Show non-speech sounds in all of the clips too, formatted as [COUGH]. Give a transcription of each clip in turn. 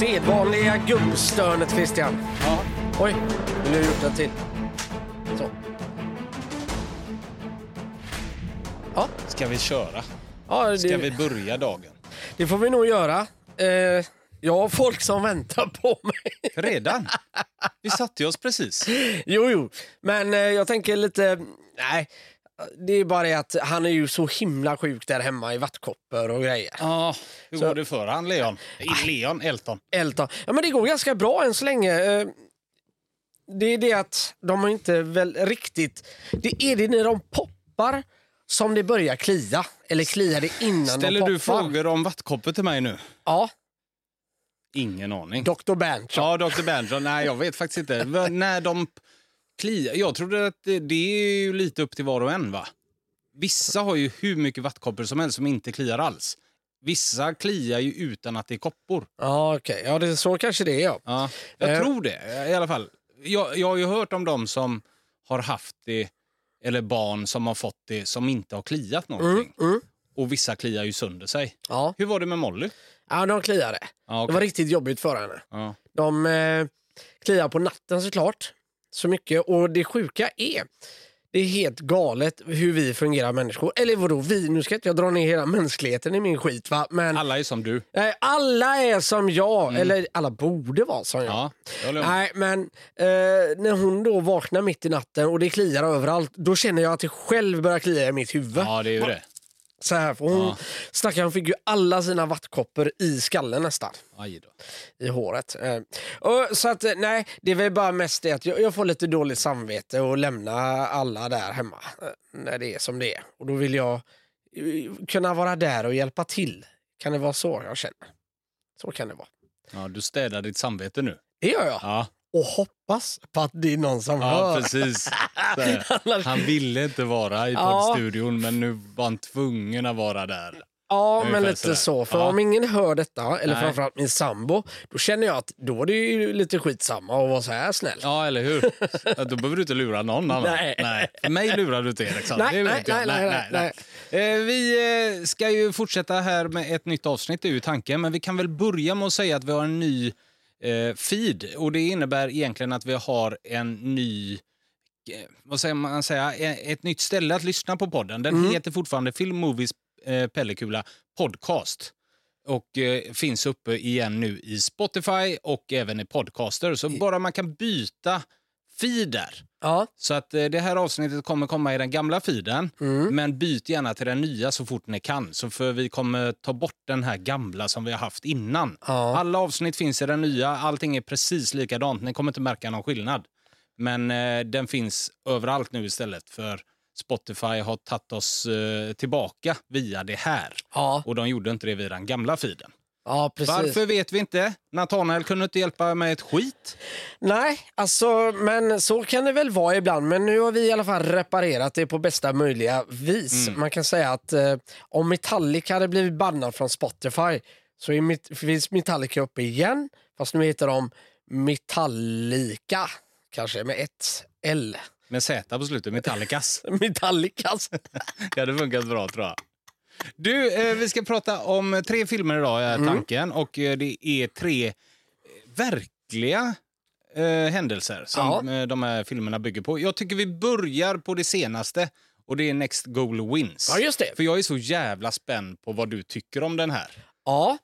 Sedvanliga gubbstönet Christian. Ja. Oj, nu har jag gjort en till. Så. Ja, Ska vi köra? ja det, Ska vi börja dagen? det får vi nog göra. Eh, jag har folk som väntar på mig. Redan? [LAUGHS] Vi satte oss precis. Jo, jo, men eh, jag tänker lite... Nej, det är bara det att han är ju så himla sjuk där hemma i vattkoppor och grejer. Ja, hur Så- går det för han, Leon? Nej, Leon, Elton. Elton. Ja, men det går ganska bra än så länge. Eh, Det är det att de har inte väl riktigt... Det är det när de poppar som det börjar klia. Eller kliar det innan Ställer de du poppar. frågor om vattkoppor till mig nu? Ja, Ingen aning. Dr. Berntson. Ja, Dr. Berntson. Nej, jag vet faktiskt inte. När de kliar. Jag trodde att det, det är ju lite upp till var och en, va? Vissa har ju hur mycket vattkoppor som helst som inte kliar alls. Vissa kliar ju utan att det är koppor. Ja, okej. Ja, det så kanske det är. Ja. Ja, jag Eh. tror det i alla fall. Jag, jag har ju hört om de som har haft det, eller barn som har fått det, som inte har kliat någonting. Mm, mm. Och vissa kliar ju sönder sig. Ja. Hur var det med Molly? ja, de kliade. Ja, Det okej. var riktigt jobbigt för henne. ja. De eh, kliar på natten såklart. Så mycket. Och det sjuka är, det är helt galet hur vi fungerar människor. Eller vadå vi? Nu ska inte jag dra ner hela mänskligheten i min skit va. Men Alla är som du. eh, alla är som jag. Eller alla borde vara som jag. Ja, jag. Nej, men eh, när hon då vaknar mitt i natten och det kliar överallt, då känner jag att det själv börjar klia i mitt huvud. Ja, det är ju det. Så här, för hon, Ja. Stackaren fick ju alla sina vattkoppor i skallen nästan i håret. Eh, och, så att eh, nej, det är väl bara mest det att jag, jag får lite dåligt samvete och lämna alla där hemma eh, när det är som det är. Och då vill jag kunna vara där och hjälpa till. Kan det vara så jag känner? Så kan det vara. Ja, du städar ditt samvete nu. Det gör jag. Ja, Och hoppas på att det är någon som ja hör. precis. [LAUGHS] Han ville inte vara i Ja. poddstudion, men nu var han tvungen att vara där. Ja, men lite sådär. så. För Ja. om ingen hör detta, eller Nej. framförallt min sambo, då känner jag att då är det ju lite skitsamma att vara så här snäll. Ja, eller hur? Då behöver du inte lura någon annan. Nej. För mig lurar du inte Eriksson. Nej, nej, nej, nej, Vi ska ju fortsätta här med ett nytt avsnitt, det är ju tanken. Men vi kan väl börja med att säga att vi har en ny feed. Och det innebär egentligen att vi har en ny eh, vad säger man säga, eh, ett nytt ställe att lyssna på podden. Den Mm. heter fortfarande Film Movies eh, Pellekula Podcast och eh, finns uppe igen nu i Spotify och även i Podcaster. Så bara man kan byta feed där. Ja, Så att eh, det här avsnittet kommer komma i den gamla feeden, Mm. men byt gärna till den nya så fort ni kan. Så för vi kommer ta bort den här gamla som vi har haft innan. Ja. Alla avsnitt finns i den nya, allting är precis likadant. Ni kommer inte märka någon skillnad. Men eh, den finns överallt nu istället för Spotify har tagit oss eh, tillbaka via det här. ja, Och de gjorde inte det via den gamla feeden. Ja. Varför vet vi inte. Nathanael kunde inte hjälpa med ett skit. Nej, alltså, men så kan det väl vara ibland. Men nu har vi i alla fall reparerat det på bästa möjliga vis. Mm. Man kan säga att eh, om Metallica hade blivit bannad från Spotify så är finns Metallica uppe igen. Fast nu heter de Metallica, kanske med ett L. Med Z på slutet, Metallicas. [LAUGHS] Metallicas. [LAUGHS] Det hade funkat bra tror jag. Du, eh, vi ska prata om tre filmer idag är Mm. tanken. Och eh, det är tre eh, verkliga eh, händelser som eh, de här filmerna bygger på. Jag tycker vi börjar på det senaste och det är Next Goal Wins. Ja, just det. För jag är så jävla spänd på vad du tycker om den här. Ja.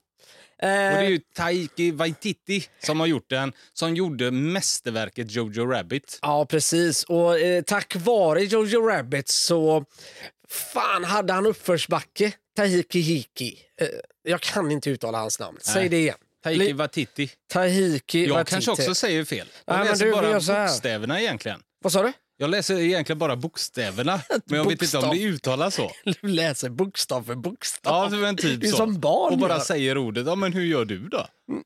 Och det är Eh, ju Taiki Waititi som har gjort den, som gjorde mästerverket Jojo Rabbit. Ja, precis. Och eh, tack vare Jojo Rabbit så fan hade han uppförsbacke. Tahiki Hiki. Eh, jag kan inte uttala hans namn. Säg det igen. Tahiki Jag Waititi. kanske också säger fel. Jag Nej, men läser du, bara bokstäverna egentligen. Vad sa du? Jag läser egentligen bara bokstäverna, [LAUGHS] men jag vet inte om det uttalas så. [LAUGHS] Du läser bokstav för bokstav. Ja, men typ det är så. som barn Och bara gör. säger ordet. Ja, men hur gör du då? Nej,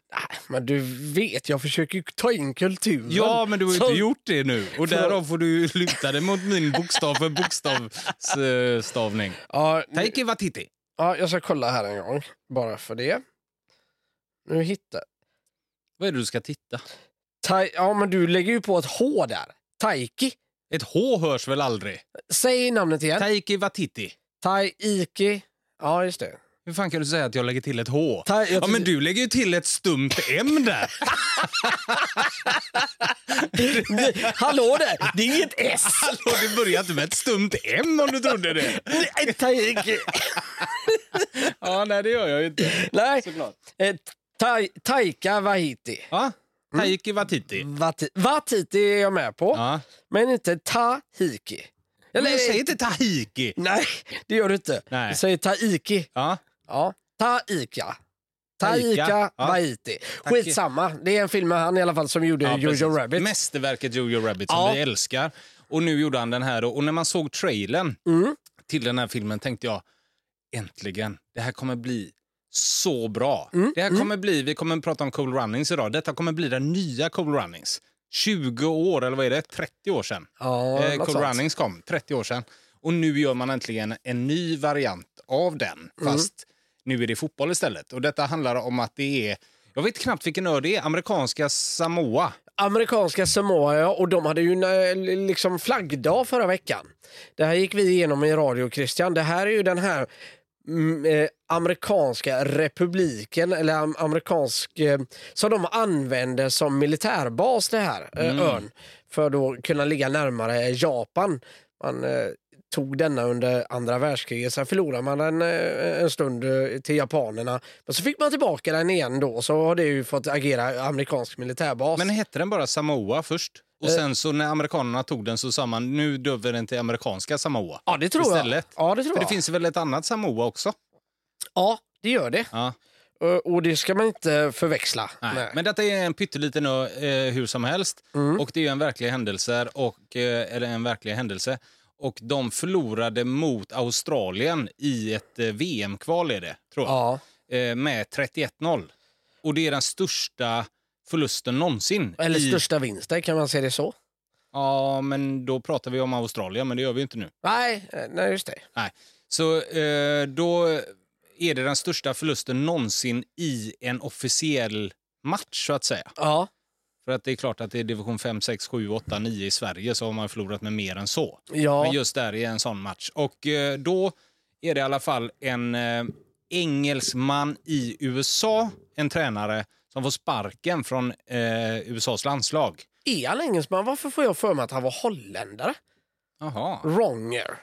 Men du vet, jag försöker ta in kulturen. Ja, men du har ju Så- inte gjort det nu. Och därav får du luta dig mot min bokstav för bokstavsstavning. Ja, nu- Taiki Watiti. ja, jag ska kolla här en gång, bara för det. Nu hittar... Vad är det du ska titta? Tai... Ja, men du lägger ju på ett H där. Taiki. Ett H hörs väl aldrig? Säg namnet igen. Taiki Watiti. Taiki. Ja, just det. Hur fan kan du säga att jag lägger till ett H? Ta- ja, men du lägger ju till ett stumt M där. [LAUGHS] [LAUGHS] Hallå där! Det är inget S! Hallå, det börjar inte med ett stumt M om du trodde det. [LAUGHS] Ja, nej, det gör jag ju inte. Nej, Såklart. eh, Tai- Taika Waititi. Ja, Taiki Watiti. Vati- Watiti är jag med på, Ja. men inte Tahiki. Men jag säger inte Tahiki. Nej, det gör du inte. Nej. Du säger Taiki. Ja. Ja, Taika. Taika, Taika ja. Waititi. Skitsamma, det är en film med han i alla fall som gjorde Ja, Jojo precis. Rabbit. Mästerverket Jojo Rabbit som Ja. vi älskar. Och nu gjorde han den här. Och när man såg trailern Mm. till den här filmen tänkte jag äntligen, det här kommer bli så bra. Mm, Det här kommer bli, vi kommer prata om Cool Runnings idag, detta kommer bli den nya Cool Runnings. 20 år, eller vad är det? 30 år sedan. Ja, eh, cool. Runnings kom, 30 år sedan. Och nu gör man äntligen en ny variant av den, Mm. fast nu är det fotboll istället. Och detta handlar om att det är, jag vet knappt vilken ö det är, amerikanska Samoa. Amerikanska Samoa ja, och de hade ju eh, liksom flaggdag förra veckan. Det här gick vi igenom i radio Christian. Det här är ju den här mm, eh, amerikanska republiken eller am amerikansk eh, som de använder som militärbas det här eh, ön för att då kunna ligga närmare Japan. Man eh, tog denna under andra världskriget, sen förlorade man den eh, en stund eh, till japanerna. Men så fick man tillbaka den igen då, så har det ju fått agera amerikansk militärbas. Men hette den bara Samoa först? Och Eh. sen så när amerikanerna tog den så sa man nu döper den till amerikanska Samoa. Ja, det tror Istället. jag. Ja, det tror För det jag. finns väl ett annat Samoa också? Ja, det gör det. Ja. Och- Och det ska man inte förväxla. Nej. med. Men detta är en pytteliten ö eh, hur som helst. Mm. Och det är en verklig händelse. Och, eh, eller en verklig händelse. Och de förlorade mot Australien i ett eh, VM-kval är det, tror jag. Ja, Eh, med 31-0. Och det är den största förlusten någonsin. eller i... största vinsten, kan man säga det så? Ja, men då pratar vi om Australien, men det gör vi inte nu. Nej, eh, nej just det. Nej. Så eh, då är det den största förlusten någonsin i en officiell match, så att säga. Ja, För att det är klart att det är division 5, 6, 7, 8, 9 i Sverige så har man förlorat med mer än så. ja. Men just där är en sån match. Och eh, då är det i alla fall en eh, engelsman i USA, en tränare, som får sparken från eh, USAs landslag. Är han engelsman? Varför får jag för mig att han var holländare? Jaha. Wronger.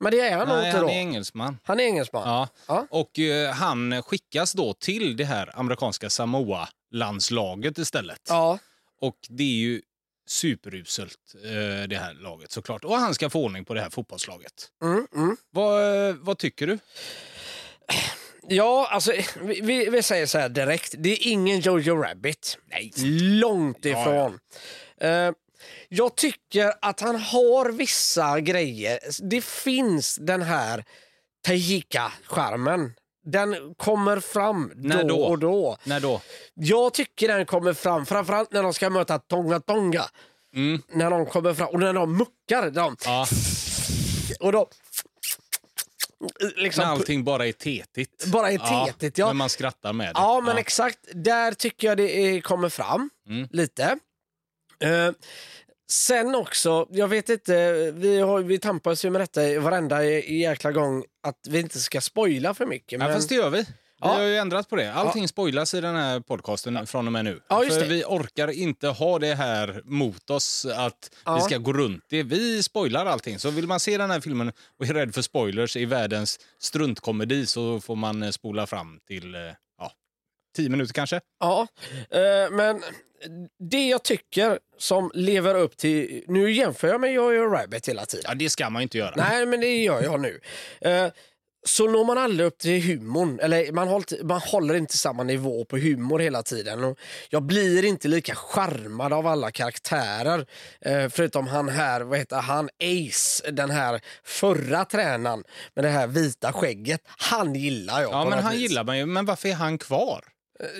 Men det är han nog Nej, inte han då. är engelsman. Han är engelsman. Ja. Ja. Och eh, han skickas då till det här amerikanska Samoa-landslaget istället. Ja. Och det är ju superuselt, eh, det här laget såklart. Och han ska få ordning på det här fotbollslaget. Mm, mm. Vad, vad tycker du? Ja, alltså vi, vi, vi säger så här direkt. Det är ingen Jojo Rabbit. Nej. Långt ifrån. Eh, jag tycker att han har vissa grejer. Det finns den här Tahika-charmen. Den kommer fram När då, då? och då. När då? Jag tycker den kommer fram, framförallt när de ska möta Tonga Tonga. Mm. När de kommer fram och när de muckar. De, Ja, och de, liksom, när allting bara är tetigt. Bara är tetigt, ja. Men man skrattar med det. Ja, men exakt. Där tycker jag det är, kommer fram Mm. lite. Eh, sen också, jag vet inte, vi, har, vi tampas ju med detta i varenda jäkla gång att vi inte ska spoila för mycket. Ja, Men, fast det gör vi. Vi Ja. har ju ändrat på det. Allting spoilas i den här podcasten från och med nu. Ja, just För det. vi orkar inte ha det här mot oss att Ja. vi ska gå runt det. Vi spoilar allting. Så vill man se den här filmen och är rädd för spoilers i världens struntkomedi så får man eh, spola fram till eh, ja, tio minuter kanske. ja, eh, men det jag tycker som lever upp till... Nu jämför jag med Jojo Rabbit hela tiden. Ja, det ska man ju inte göra. Nej, men det gör jag nu. Så når man aldrig upp till humorn. Eller man håller, man håller inte samma nivå på humor hela tiden. Och jag blir inte lika charmad av alla karaktärer. Eh, förutom han här, vad heter han, Ace, den här förra tränaren med det här vita skägget. Han gillar jag Ja, men han vis. gillar man ju. Men varför är han kvar?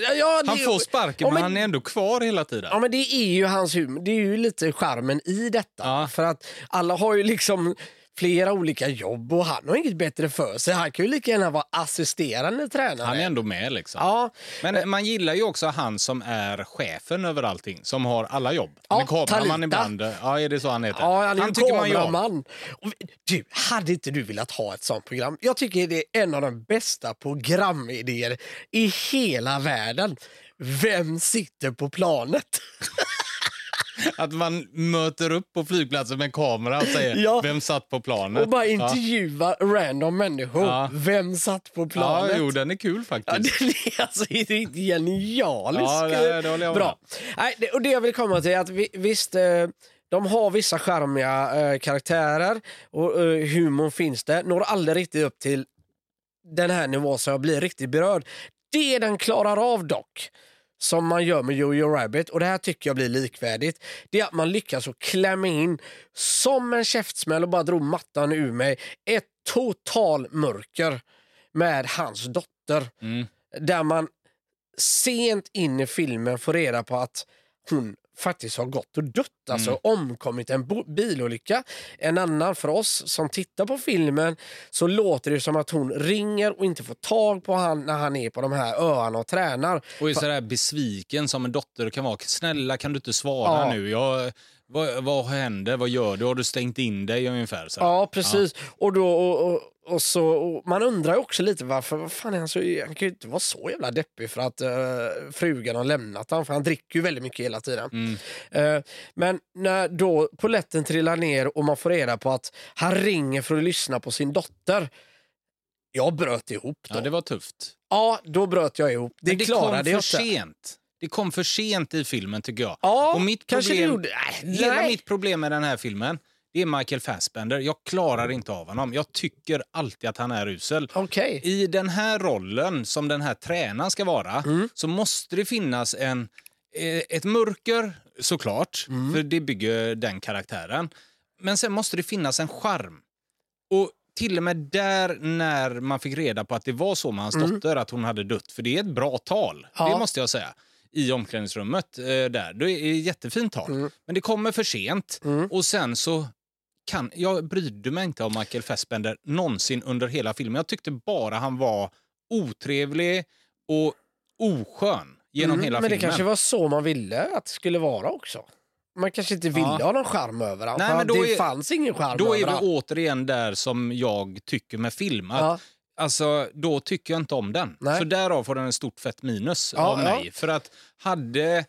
Ja, ja, Han det- får sparken, Ja, men men- han är ändå kvar hela tiden. Ja men det är ju hans humor, det är ju lite charmen i detta. För att alla har ju liksom flera olika jobb och han har inget bättre för sig. Han kan ju lika gärna vara assisterande tränare. Han är ändå med liksom. Ja, Men man gillar ju också han som är chefen över allting, som har alla jobb. Ja, Han är kameraman ibland. Ja, är det så han heter? Ja, han är ju tycker man ju om. Du, hade inte du velat ha ett sånt program? Jag tycker det är en av de bästa programidéer i hela världen. Vem sitter på planet? [LAUGHS] [LAUGHS] Att man möter upp på flygplatsen med en kamera och säger Ja. vem satt på planet. Och bara ja. intervjua random människor. Ja. Vem satt på Ja, planet? jo, den är kul Ja, faktiskt. det är [LAUGHS] alltså det är genialiskt Ja, det- det håller jag bra. Nej, det, och det jag vill komma till är att vi, visst, eh, de har vissa charmiga eh, karaktärer och eh, humorn finns där. Når aldrig riktigt upp till den här nivån så jag blir riktigt berörd. Det den klarar av dock, som man gör med Jojo Rabbit, och det här tycker jag blir likvärdigt, det är att man lyckas att klämma in som en käftsmäll och bara drog mattan ur mig, ett total mörker med hans dotter. Mm. Där man sent in i filmen får reda på att hon faktiskt har gått och dött, alltså Mm. omkommit en bilolycka. En annan för oss som tittar på filmen så låter det som att hon ringer och inte får tag på han när han är på de här öarna och tränar. Och är sådär besviken som en dotter kan vara. Snälla kan du inte svara Ja. nu? Jag, vad, vad händer? Vad gör du? Har du stängt in dig ungefär? Så. Ja, precis. Och då, och, och, och så, och man undrar ju också lite varför, vad fan är han så, han kan ju inte vara så jävla deppig för att uh, frugan har lämnat honom, för han dricker ju väldigt mycket hela tiden. Mm. Eh, men när då poletten trillar ner och man får reda på att han ringer för att lyssna på sin dotter. Jag bröt ihop då. Ja, det var tufft. Ja, då bröt jag ihop. Det, Men det klarade jag inte. sent. Det kom för sent i filmen tycker jag. Ja, och mitt kanske det problem, gjorde. Nej, Hela nej. mitt problem med den här filmen det är Michael Fassbender. Jag klarar inte av honom. Jag tycker alltid att han är usel. Okej. I den här rollen, som den här tränaren ska vara, Mm. så måste det finnas en, eh, ett mörker, såklart, Mm. för det bygger den karaktären. Men sen måste det finnas en charm. Och till och med där när man fick reda på att det var så med hans dotter, att hon hade dött, för det är ett bra tal, Mm. Ja. det måste jag säga, i omklädningsrummet eh, där. Det är ett jättefint tal. Mm. Men det kommer för sent och sen så kan, jag brydde mig inte om Michael Fassbender någonsin under hela filmen. Jag tyckte bara han var otrevlig och oskön genom Mm, hela men det filmen. kanske var så man ville att det skulle vara också. Man kanske inte ville Ja. ha någon charm över honom. Nej, men då det är- fanns ingen charm Då är vi återigen där som jag tycker med film. Att, Ja. Alltså, då tycker jag inte om den. Nej. Så därav får den en stort fett minus Ja, av mig. ja. För att hade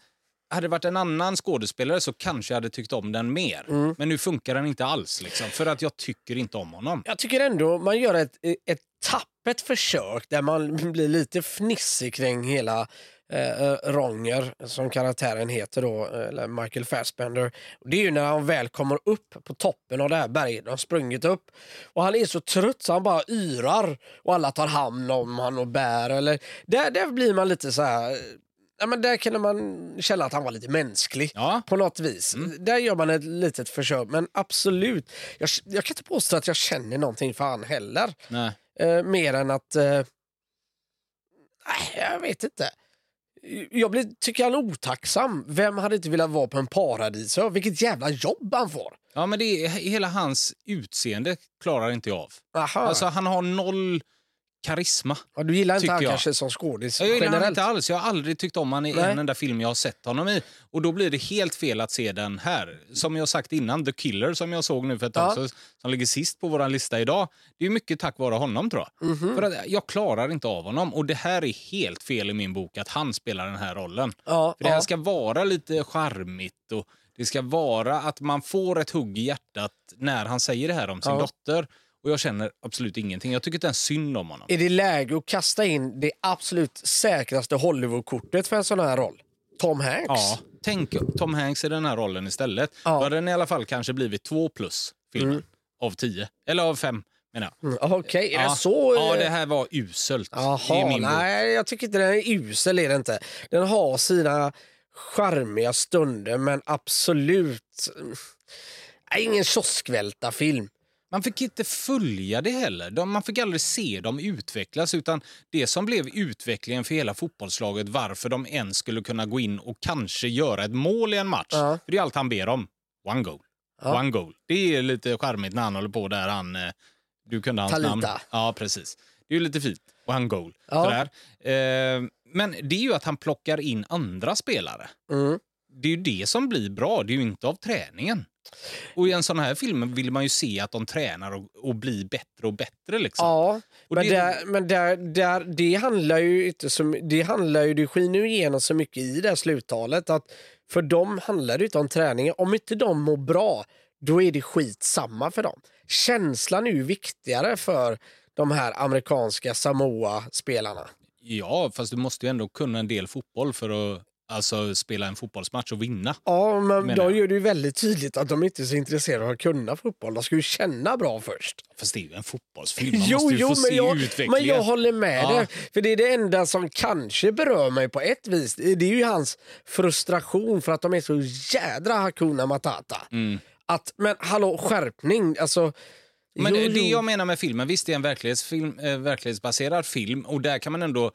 hade det varit en annan skådespelare så kanske jag hade tyckt om den mer. Mm. Men nu funkar den inte alls, liksom, för att jag tycker inte om honom. Jag tycker ändå man gör ett, ett tappert försök där man [LAUGHS] blir lite fnissig kring hela eh, Ronger, som karaktären heter då, eller Michael Fassbender. Det är ju när han väl kommer upp på toppen av det här berget, de sprungit upp. Och han är så trött så han bara yrar och alla tar hand om han och bär. Eller, där, där blir man lite så här... Ja, men där kunde man känna att han var lite mänsklig Ja. på något vis. Där gör man ett litet försök, men absolut. Jag, jag kan inte påstå att jag känner någonting för han heller. Eh, mer än att... Eh, jag vet inte. Jag blir, tycker han är otacksam. Vem hade inte velat vara på en paradisö? Vilket jävla jobb han får. Ja, men det är, hela hans utseende klarar inte jag av. Aha. Alltså, han har noll karisma. ja, du gillar inte han jag. kanske som skådis Jag gillar generellt? inte alls. Jag har aldrig tyckt om han i Nej. en enda film jag har sett honom i. Och då blir det helt fel att se den här. Som jag sagt innan, The Killer som jag såg nu för ett tag Ja. som ligger sist på vår lista idag. Det är mycket tack vare honom tror jag. Mhm. För att jag klarar inte av honom. Och det här är helt fel i min bok att han spelar den här rollen. Ja, För det här ja. ska vara lite charmigt och det ska vara att man får ett hugg i hjärtat när han säger det här om sin dotter. Och jag känner absolut ingenting. Jag tycker inte ens synd om honom. Är det läge att kasta in det absolut säkraste Hollywoodkortet för en sån här roll? Tom Hanks? Ja, tänk Tom Hanks i den här rollen istället. Ja. Då hade den i alla fall kanske blivit två plus filmen. Av tio. Eller av fem. Mm, Okej, är ja. det så? Ja, eh, det här var uselt i Jaha, nej jag tycker inte den är usel är det inte. Den har sina charmiga stunder men absolut mm, nej, ingen kioskvältarfilm. Man fick inte följa det heller. De, man fick aldrig se dem utvecklas. utan Det som blev utvecklingen för hela fotbollslaget, varför de ens skulle kunna gå in och kanske göra ett mål i en match. Ja. För det är allt han ber om. One goal. Ja. One goal. Det är lite charmigt när han håller på där. Han, eh, du kunde hans Talita. namn. Ja, precis. Det är ju lite fint. One goal. Ja. Sådär. Eh, men det är ju att han plockar in andra spelare. Mm. Det är ju det som blir bra, det är ju inte av träningen. Och i en sån här film vill man ju se att de tränar och, och blir bättre och bättre. Liksom. Ja, Och men, det- där, men där, där, det handlar ju inte så Det handlar ju, det skiner ju igenom så mycket i det här sluttalet att för dem handlar det inte om träningen. Om inte de mår bra, då är det skit samma för dem. Känslan är ju viktigare för de här amerikanska Samoa-spelarna. Ja, fast du måste ju ändå kunna en del fotboll för att alltså, spela en fotbollsmatch och vinna. Ja, men då jag. gör det ju väldigt tydligt att de inte är så intresserade av att kunna fotboll. De ska ju känna bra först. Fast det är ju en fotbollsfilm, man Jo, måste ju jo få men, se jag, utvecklingen. men jag håller med Ja. dig. För det är det enda som kanske berör mig på ett vis. Det är ju hans frustration för att de är så jädra Hakuna Matata. Mm. Att, men hallå, skärpning. Alltså, Men jo, det jo. jag menar med filmen, visst det är en verklighetsfilm, eh, verklighetsbaserad film och där kan man ändå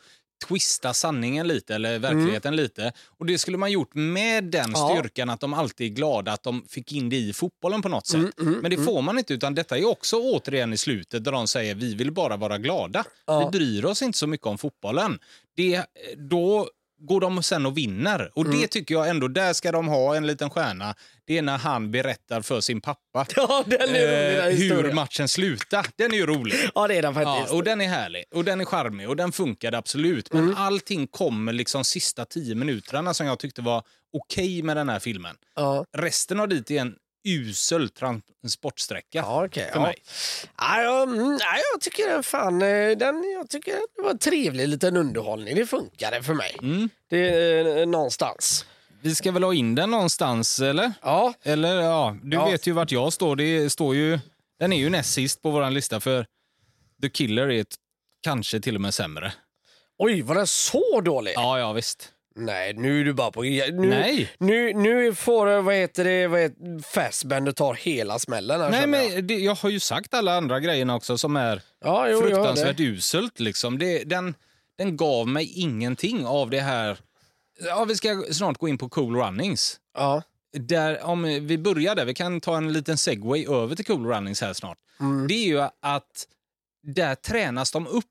twista sanningen lite, eller verkligheten lite. Och det skulle man gjort med den Mm. Ja. styrkan att de alltid är glada att de fick in det i fotbollen på något sätt. Mm, Men det får man inte, utan detta är också återigen i slutet där de säger vi vill bara vara glada. Ja. Vi bryr oss inte så mycket om fotbollen. Det, då går de sen och vinner. Och Mm. det tycker jag ändå, där ska de ha en liten stjärna. Det är när han berättar för sin pappa [LAUGHS] Ja, eh, hur matchen slutar. Den är ju rolig. Ja, det är den Ja, faktiskt. och den är härlig och den är charmig och den funkade absolut. Men Mm. allting kommer liksom sista tio minuterna som jag tyckte var okej med den här filmen. ja. Resten av dit är en usel transportsträcka Ja, okej. för ja. mig. Ja, jag, mm, ja, jag tycker den fan, eh, den, jag tycker det var en trevlig liten underhållning. Det funkade för mig. Mm. Det är eh, någonstans. Vi ska väl ha in den någonstans, eller? Ja, Eller ja, du Ja. vet ju vart jag står. Det står ju, den är ju näst sist på vår lista för The Killer är ett, kanske till och med sämre. oj, var den så dålig? Ja, ja visst. Nej, nu är du bara på... Nu, Nej. Nu, nu får vad heter det, vad heter, Fassbender tar hela smällen här Nej, känner jag. men det, jag har ju sagt alla andra grejerna också som är Ja, jo, fruktansvärt uselt. Liksom. Det, den, den gav mig ingenting av det här... Ja, vi ska snart gå in på Cool Runnings. Ja. Där, om vi börjar där, vi kan ta en liten segway över till Cool Runnings här snart. Mm. Det är ju att där tränas de upp.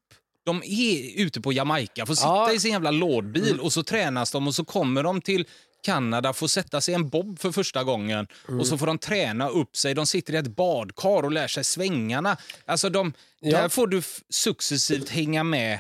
De är ute på Jamaica, får sitta Ja. i sin jävla lådbil och så tränas de och så kommer de till Kanada, får sätta sig i en bob för första gången och så får de träna upp sig. De sitter i ett badkar och lär sig svängarna. Alltså de, Ja. Där får du successivt hänga med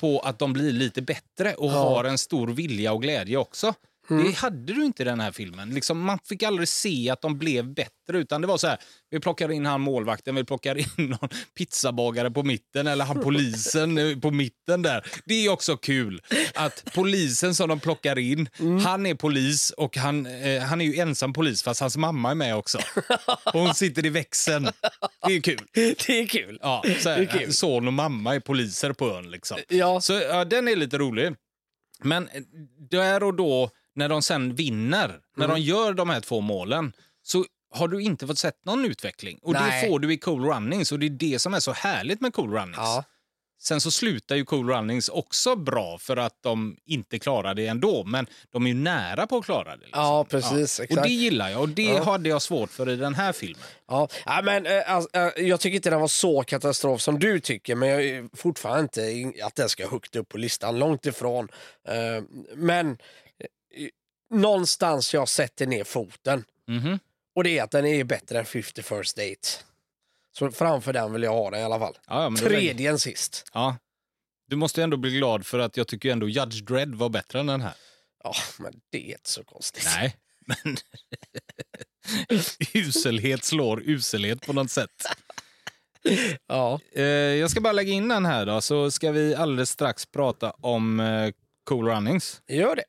på att de blir lite bättre och Ja. har en stor vilja och glädje också. Mm. Det hade du inte i den här filmen. Liksom, man fick aldrig se att de blev bättre. Utan det var så här, vi plockar in han målvakten, vi plockar in [LAUGHS] någon pizzabagare på mitten eller han polisen på mitten där. Det är också kul att polisen som de plockar in, Mm. han är polis och han, eh, han är ju ensam polis fast hans mamma är med också. Och hon sitter i växeln. Det är kul. Det är kul. Ja, så Det är här, kul. son och mamma är poliser på ön. Liksom. Ja. Så ja, den är lite rolig. Men eh, där och då, när de sen vinner, när Mm. de gör de här två målen, så har du inte fått sett någon utveckling. Och Nej. det får du i Cool Runnings och det är det som är så härligt med Cool Runnings. Ja. Sen så slutar ju Cool Runnings också bra för att de inte klarar det ändå, men de är ju nära på att klara det. Liksom. Ja, precis, Och exakt. det gillar jag och det Ja. hade jag svårt för i den här filmen. Ja, ja, men, eh, alltså, eh, jag tycker inte den var så katastrof som du tycker, men jag är fortfarande inte in- att den ska högt upp på listan, långt ifrån. Eh, Men någonstans jag sätter ner foten Mhm. och det är att den är bättre än 50 first date. Så framför den vill jag ha den i alla fall. Ja, ja, lägger- Tredje än sist. Ja. Du måste ändå bli glad för att jag tycker ändå Judge Dredd var bättre än den här. Ja, men det är inte så konstigt. Nej, men [LAUGHS] uselhet slår uselhet på något sätt. Ja. Eh, jag ska bara lägga in den här då, så ska vi alldeles strax prata om eh, Cool Runnings. Gör det.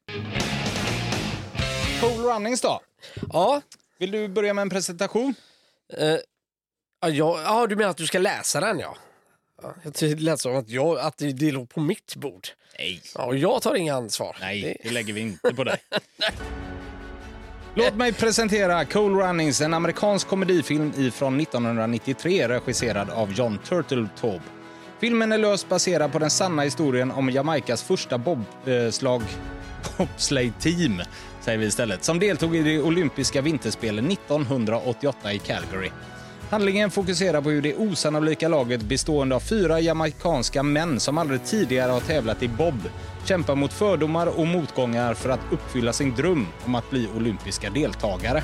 Cool Runnings då? Ja. Vill du börja med en presentation? Eh, ja, ja, du menar att du ska läsa den ja. ja jag lät som att, jag, att det, det låg på mitt bord. Nej. Ja, och jag tar inga ansvar. Nej, Det- det lägger vi inte på dig. [LAUGHS] Låt mig presentera Cool Runnings, en amerikansk komedifilm ifrån 1993 regisserad av John Turteltaub. Filmen är löst baserad på den sanna historien om Jamaicas första bobslag [LAUGHS] bobsleigh-team säger vi istället, som deltog i de olympiska vinterspelen 1988 i Calgary. Handlingen fokuserar på hur det osannolika laget bestående av fyra jamaicanska män som aldrig tidigare har tävlat i bob kämpar mot fördomar och motgångar för att uppfylla sin dröm om att bli olympiska deltagare.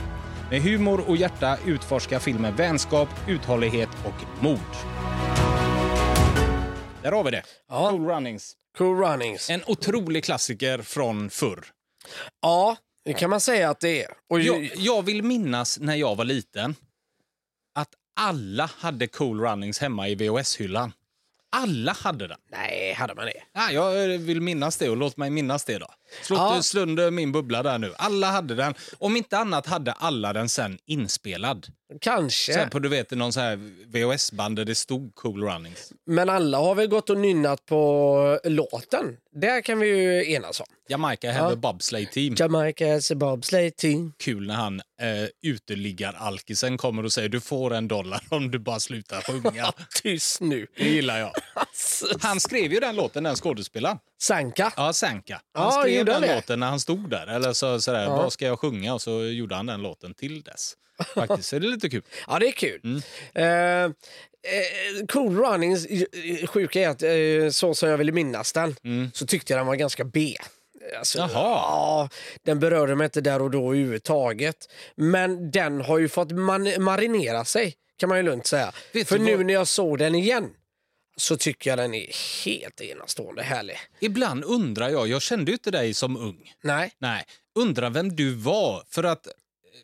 Med humor och hjärta utforskar filmen vänskap, uthållighet och mod. Där har vi det. Ja. Cool Runnings. Cool Runnings. En otrolig klassiker från förr. Ja, det kan man säga att det är. Och Jag, jag vill minnas när jag var liten att alla hade Cool Runnings hemma i VHS-hyllan. Alla hade den. Nej, hade man det? Ja, jag vill minnas det och låt mig minnas det då. Slå Ja. ja. slund min bubbla där nu. Alla hade den. Om inte annat hade alla den sen inspelad. Kanske. Sen på du vet någon så här VHS-band där det stod Cool Runnings. Men alla har väl gått och nynnat på låten. Där kan vi ju enas om. Jamaica have Ja. a bobsleigh team. Jamaica has a bobsleigh team. Kul när han eh, uteliggar-alkisen kommer och säger du får en dollar om du bara slutar sjunga. [LAUGHS] Tyst nu. Det gillar jag. Han skrev ju den låten, den skådespelaren. Sanka. Ja, Sanka. Han Ja, skrev den det? låten när han stod där. Eller så, sådär, Ja. vad ska jag sjunga? Och så gjorde han den låten till dess. Faktiskt så är det lite kul. [LAUGHS] Ja, det är kul. Mm. Eh, eh, cool Runnings, eh, sjuka är att eh, så som jag ville minnas den så tyckte jag den var ganska B. Alltså, Mm. Jaha. Ja, den berörde mig inte där och då överhuvudtaget. Men den har ju fått man- marinera sig, kan man ju lugnt säga. Vet För nu vad- när jag såg den igen så tycker jag den är helt enastående härlig. Ibland undrar jag, jag kände ju inte dig som ung. Nej, Nej, undrar vem du var. För att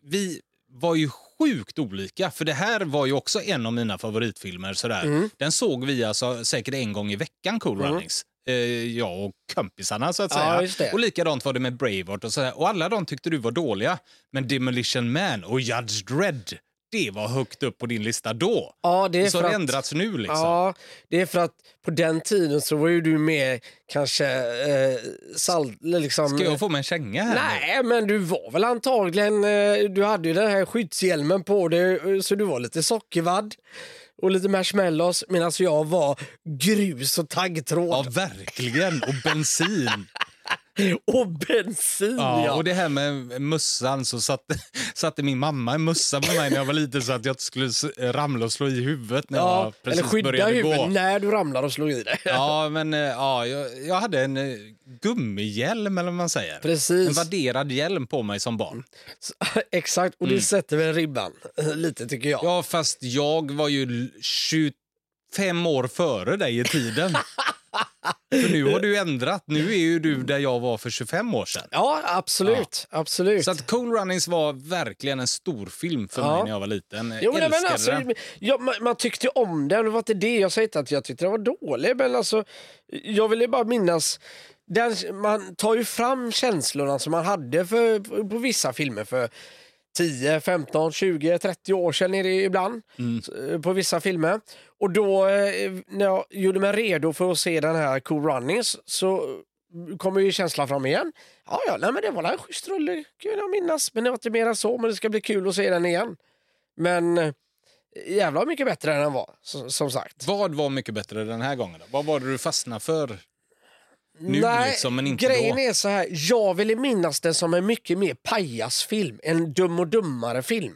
vi var ju sjukt olika. För det här var ju också en av mina favoritfilmer. Sådär. Mm. Den såg vi alltså säkert en gång i veckan, Cool Runnings. Eh, jag och kompisarna så att Ja, säga. Och likadant var det med Braveheart och sådär. Och alla de tyckte du var dåliga. Men Demolition Man och Judge Dredd, det var högt upp på din lista då. ja, det är så för har det att... ändrats nu liksom. Ja, det är för att på den tiden så var ju du med kanske eh, salt, liksom... Ska jag få mig en känga här? Nej, men du var väl antagligen... eh, Du hade ju den här skyddshjälmen på dig, eh, så du var lite sockervadd och lite marshmallows medan jag var grus och taggtråd Ja, verkligen. Och bensin. [LAUGHS] och bensin. Ja, Ja, och det här med mössan så satte, [LAUGHS] satte min mamma en mössa på mig när jag var liten så att jag inte skulle ramla och slå i huvudet när Ja, jag precis eller skydda började huvudet gå. när du ramlar och slår i dig. Ja, [LAUGHS] men eh, ja, jag, jag hade en eh, gummihjälm eller vad man säger. En Precis. vadderad hjälm på mig som barn. Exakt, och det sätter väl ribban eh, lite tycker jag. Mm. Ja, fast jag var ju l- 25 år före dig i tiden. För nu har du ändrat. Nu är ju du där jag var för 25 år sedan. Ja, absolut. absolut. Så att Cool Runnings var verkligen en stor film för Ja. mig när jag var liten. Jo, men, men alltså, den. ja, man, man tyckte om den, det var inte det. Jag säger inte att jag tyckte den var dålig, men alltså, jag vill ju bara minnas den, man tar ju fram känslorna som man hade för, på vissa filmer för 10, 15, 20, 30 år sedan är det ibland Mm. eh, på vissa filmer. Och då eh, när jag gjorde mig redo för att se den här Cool Runnings så kommer ju känslan fram igen. Ja, ja, nej, men det var en schysst rulle, kan jag minnas. Men det var inte mer än så, men det ska bli kul att se den igen. Men eh, jävlar mycket bättre än den var, som sagt. Vad var mycket bättre den här gången? Då? Vad var det du fastnade för? Nu liksom, men inte grejen då. är så här, jag ville minnas den som en mycket mer pajasfilm, en Dum och dummare-film.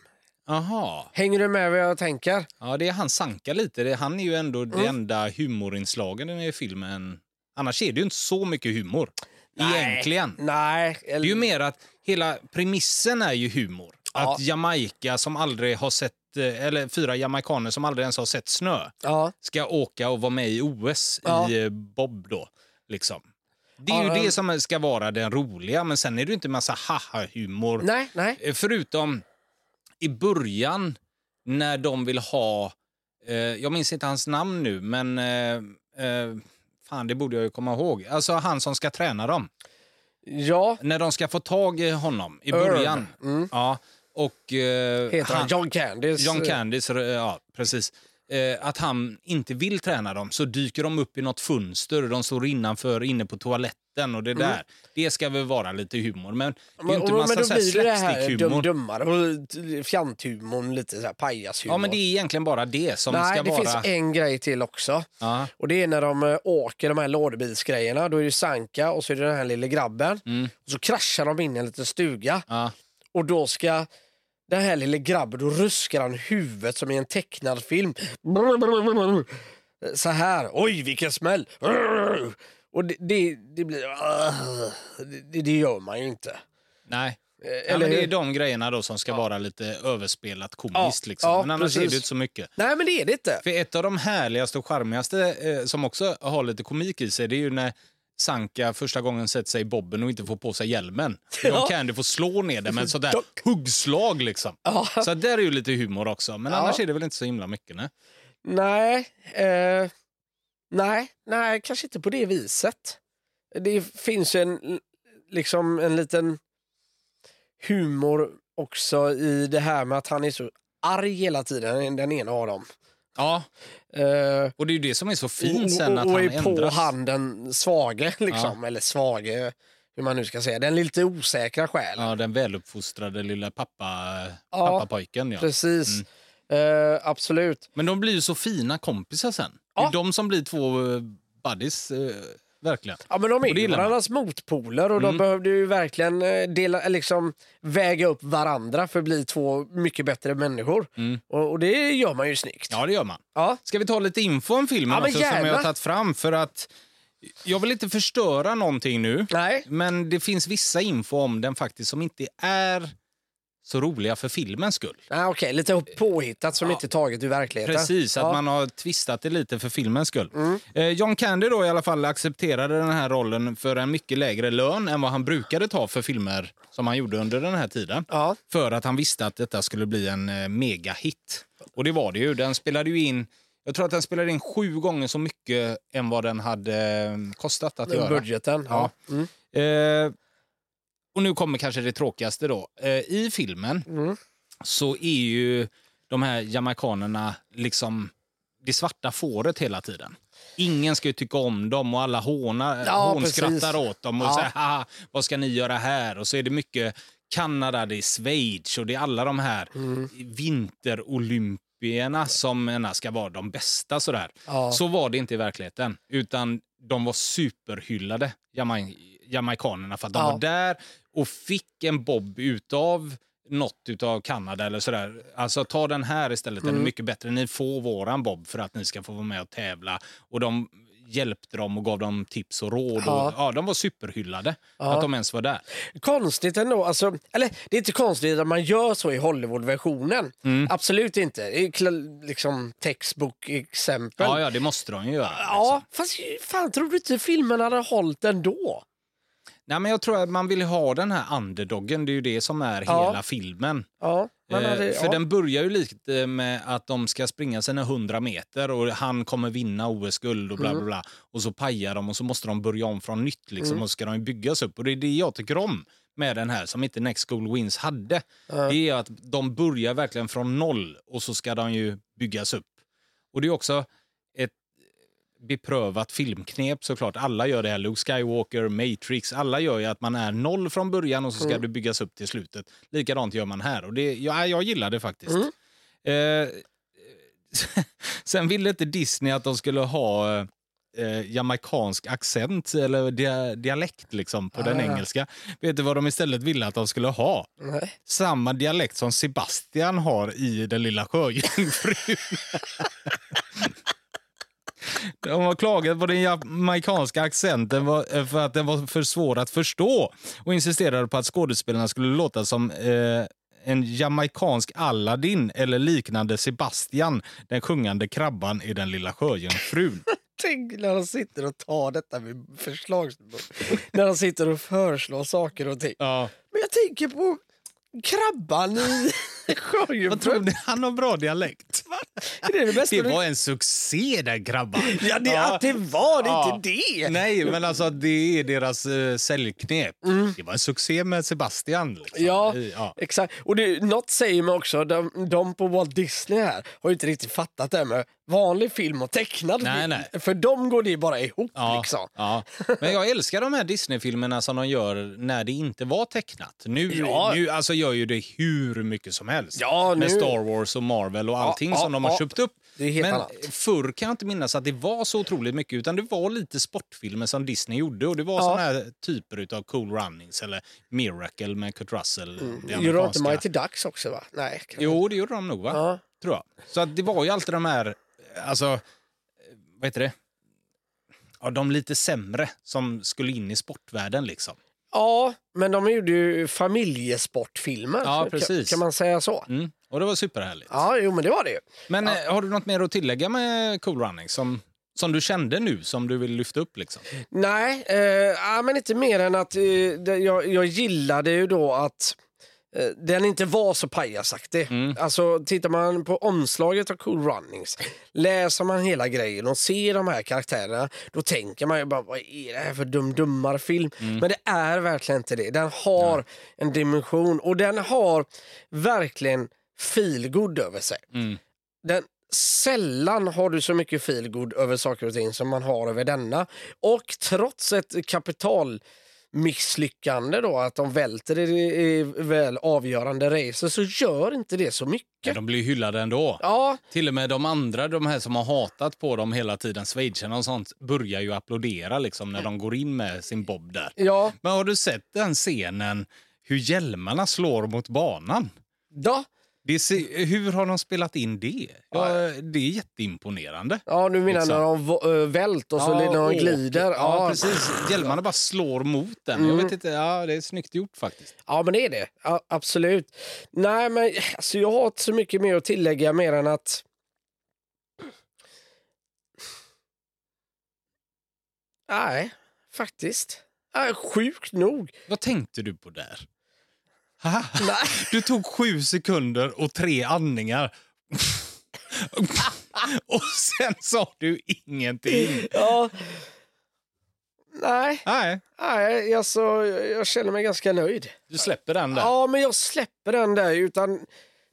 Aha. Hänger du med vad jag tänker? Ja, det är han Sanka lite. Det- Han är ju ändå Mm. det enda humorinslagen i filmen. Annars är det ju inte så mycket humor. Nej. Egentligen. Nej. Det är ju mer att hela premissen är ju humor. Ja. Att Jamaica som aldrig har sett, eh, eller fyra jamaikaner som aldrig ens har sett snö Ja, ska åka och vara med i OS Ja. i eh, bob då. Liksom. Det är ju det som ska vara den roliga, men sen är det inte massa haha-humor. nej, nej. Eh, Förutom i början när de vill ha, eh, jag minns inte hans namn nu, men eh, eh, fan det borde jag ju komma ihåg. Alltså han som ska träna dem. Ja, När de ska få tag i honom i början. Mm. Ja, och... Eh, heter han John Candice. John Candice, ja precis. Eh, att han inte vill träna dem så dyker de upp i något fönster. De står innanför, inne på toaletten och det där. Det ska väl vara lite humor. Men det är inte men, massa men då blir det det här dum, dummare och fjanthumorn, lite så här pajashumor. Ja, men det är egentligen bara det som Nej, ska det vara... finns en grej till också. Ja. Och det är när de eh, åker de här lådbilsgrejerna. Då är det Sanka och så är det den här lille grabben. Mm. Och så kraschar de in i en liten stuga. Ja. Och då ska den här lille grabben, då ruskar han huvudet som i en tecknad film. Så här. Oj, vilken smäll! Och det, det, det blir... Det, det gör man ju inte. Nej. Eh, Ja, Eller men det är de grejerna då som ska vara lite överspelat komiskt. Ja, Liksom. ja, men annars är precis. det inte så mycket. Nej, men det är det inte. För ett av de härligaste och charmigaste eh, som också har lite komik i sig, det är ju när Sanka första gången sätter sig i bobben och inte får på sig hjälmen. [LAUGHS] Ja. John Candy får slå ner det med ett sådär Dock. huggslag liksom. Ja. Så där är ju lite humor också. Men Ja. annars är det väl inte så himla mycket. Nej? Nej, eh, nej, nej, kanske inte på det viset. Det finns ju en, liksom en liten humor också i det här med att han är så arg hela tiden, den ena av dem. Ja, Eh, och det är ju det som är så och, fint sen att och han är på ändras. han den svage, liksom. eller svage, hur man nu ska säga, den lite osäkra själen. Ja, den väluppfostrade lilla pappa, Ja, pappapojken. Ja. Precis, Mm. eh, absolut. Men de blir ju så fina kompisar sen. Det Ja. är de som blir två eh, buddies, verkligen. Ja, men de är ju varandras motpoler och de Mm. behövde ju verkligen eh, dela, liksom, väga upp varandra för att bli två mycket bättre människor. Mm. Och, och det gör man ju snyggt. Ja, det gör man. Ja. Ska vi ta lite info om filmen Ja, också, som jag har tagit fram? För att jag vill inte förstöra någonting nu, Nej. men det finns vissa info om den faktiskt som inte är så roliga för filmens skull. Nej, okej, lite påhittat som inte taget ur verkligheten. Precis, att ja. man har twistat det lite för filmens skull. Mm. Eh, John Candy då i alla fall accepterade den här rollen för en mycket lägre lön än vad han brukade ta för filmer som han gjorde under den här tiden. Ja. För att han visste att detta skulle bli en eh, megahit. Och det var det ju. Den spelade ju in, jag tror att den spelade in sju gånger så mycket än vad den hade eh, kostat att göra. Budgeten. Ja. Mm. Eh, och nu kommer kanske det tråkigaste då. Eh, I filmen Mm. så är ju de här jamaikanerna liksom det svarta fåret hela tiden. Ingen ska tycka om dem och alla hånar, Ja, hånskrattar precis. åt dem och Ja. säger Haha, vad ska ni göra här? Och så är det mycket Kanada, det är Schweiz och det är alla de här Mm. vinterolympierna som ena ska vara de bästa. Sådär. Ja. Så var det inte i verkligheten, utan de var superhyllade, Jamai- jamaikanerna, för att de Ja. var där och fick en bob utav något utav Kanada eller sådär. Alltså ta den här istället, den är mycket bättre. Ni får våran bob för att ni ska få vara med och tävla. Och de hjälpte dem och gav dem tips och råd. Ja. Och, ja, de var superhyllade Ja. att de ens var där. Konstigt ändå. Alltså, eller det är inte konstigt att man gör så i Hollywood-versionen. Mm. Absolut inte. Det är liksom textbook-exempel. Ja, ja, det måste de ju göra. Ja, liksom. fast fan tror du inte filmen hade hållit ändå? Nej, men jag tror att man vill ha den här underdoggen. Det är ju det som är Ja. hela filmen. Ja, man Eh, hade, för ja. den börjar ju lite med att de ska springa sina 100 meter och han kommer vinna OS-guld och bla Mm. bla bla. Och så pajar de och så måste de börja om från nytt liksom Mm. och så ska de byggas upp. Och det är det jag tycker om med den här som inte Next School Wins hade. Det är att de börjar verkligen från noll och så ska de ju byggas upp. Och det är också beprövat filmknep såklart. Alla gör det här. Luke Skywalker, Matrix. Alla gör ju att man är noll från början och så ska det byggas upp till slutet. Likadant gör man här och det, ja, jag gillar det faktiskt. Eh, [LAUGHS] sen ville inte Disney att de skulle ha eh, jamaicansk accent eller dia, dialekt liksom, på den Ah. engelska. Vet du vad de istället ville att de skulle ha? Nej. Samma dialekt som Sebastian har i Den lilla sjöjungfrun. [LAUGHS] De har klagat på den jamaicanska accenten för att den var för svår att förstå och insisterade på att skådespelarna skulle låta som eh, en jamaicansk Aladdin eller liknande Sebastian, den sjungande krabban i Den lilla sjöjungfrun. [LAUGHS] Tänk när de sitter och tar detta med förslag. när de sitter och föreslår saker och ting. Ja. Men jag tänker på krabban i Vad tror ni? Han har bra dialekt. Är det det bästa Det var en succé den krabban. Ja, det, att det var det, inte det. Nej, men alltså det är deras uh, säljknep. Det var en succé med Sebastian. Liksom. Mm. Ja, I- ja. exakt. Och det, något säger mig också, de, de på Walt Disney här har ju inte riktigt fattat det här med vanlig film och tecknad Nej, film. nej. För dem går det bara ihop Ja, liksom. ja. Men jag älskar de här Disney-filmerna som de gör när det inte var tecknat. Nu, Ja. nu alltså gör ju det hur mycket som helst. Ja, Med Star Wars och Marvel och allting ja, som de har köpt upp. Men annat. förr kan jag inte minnas att det var så otroligt mycket utan det var lite sportfilmer som Disney gjorde och det var Ja. såna här typer av Cool Runnings eller Miracle med Kurt Russell. Det Gjorde de inte. Mighty Ducks också va? Nej. Jo, det gjorde de nog va? Tror jag. Så att det var ju alltid de här, alltså, vad heter det? Ja, de lite sämre som skulle in i sportvärlden liksom. ja, men de gjorde ju familjesportfilmer. Ja, Kan- precis. Kan man säga så? Mm. Och det var superhärligt. Ja, jo men det var det ju. Men eh, har du något mer att tillägga med Cool Running som, som du kände nu, som du vill lyfta upp liksom? Nej, eh, ja, men inte mer än att eh, jag, jag gillade ju då att den inte var så pajasaktig. Mm. Alltså tittar man på omslaget av Cool Runnings, läser man hela grejen och ser de här karaktärerna, då tänker man ju bara vad är det här för dum film? Mm. Men det är verkligen inte det. Den har en dimension och den har verkligen feelgood över sig. Mm. Den, sällan har du så mycket feelgood över saker och ting som man har över denna. Och trots ett kapitalmisslyckande då, att de välter i, väl avgörande racer, så gör inte det så Ja, mycket. de blir hyllade ändå. Ja, Till och med de andra, de här som har hatat på dem hela tiden, schweizarna och sånt, börjar ju applådera liksom när de går in med sin bob där. ja, Men har du sett den scenen hur hjälmarna slår mot banan? ja. Ser, hur har de spelat in det? Ja, det är jätteimponerande. Ja, du menar Liksom. när de ö, vält och så när de glider? Ja, precis. Hjälmarna bara slår mot den. Jag vet inte, ja, det är snyggt gjort faktiskt. Ja, men det är det. Ja, absolut. Nej, men alltså, jag har inte så mycket mer att tillägga mer än att... Nej, faktiskt. Nej, sjukt nog. Vad tänkte du på där? Du tog sju sekunder och tre andningar. [LAUGHS] och sen sa du ingenting. Ja. Nej, Nej, nej alltså, jag känner mig ganska nöjd. du släpper den där. Ja, men jag släpper den där. Utan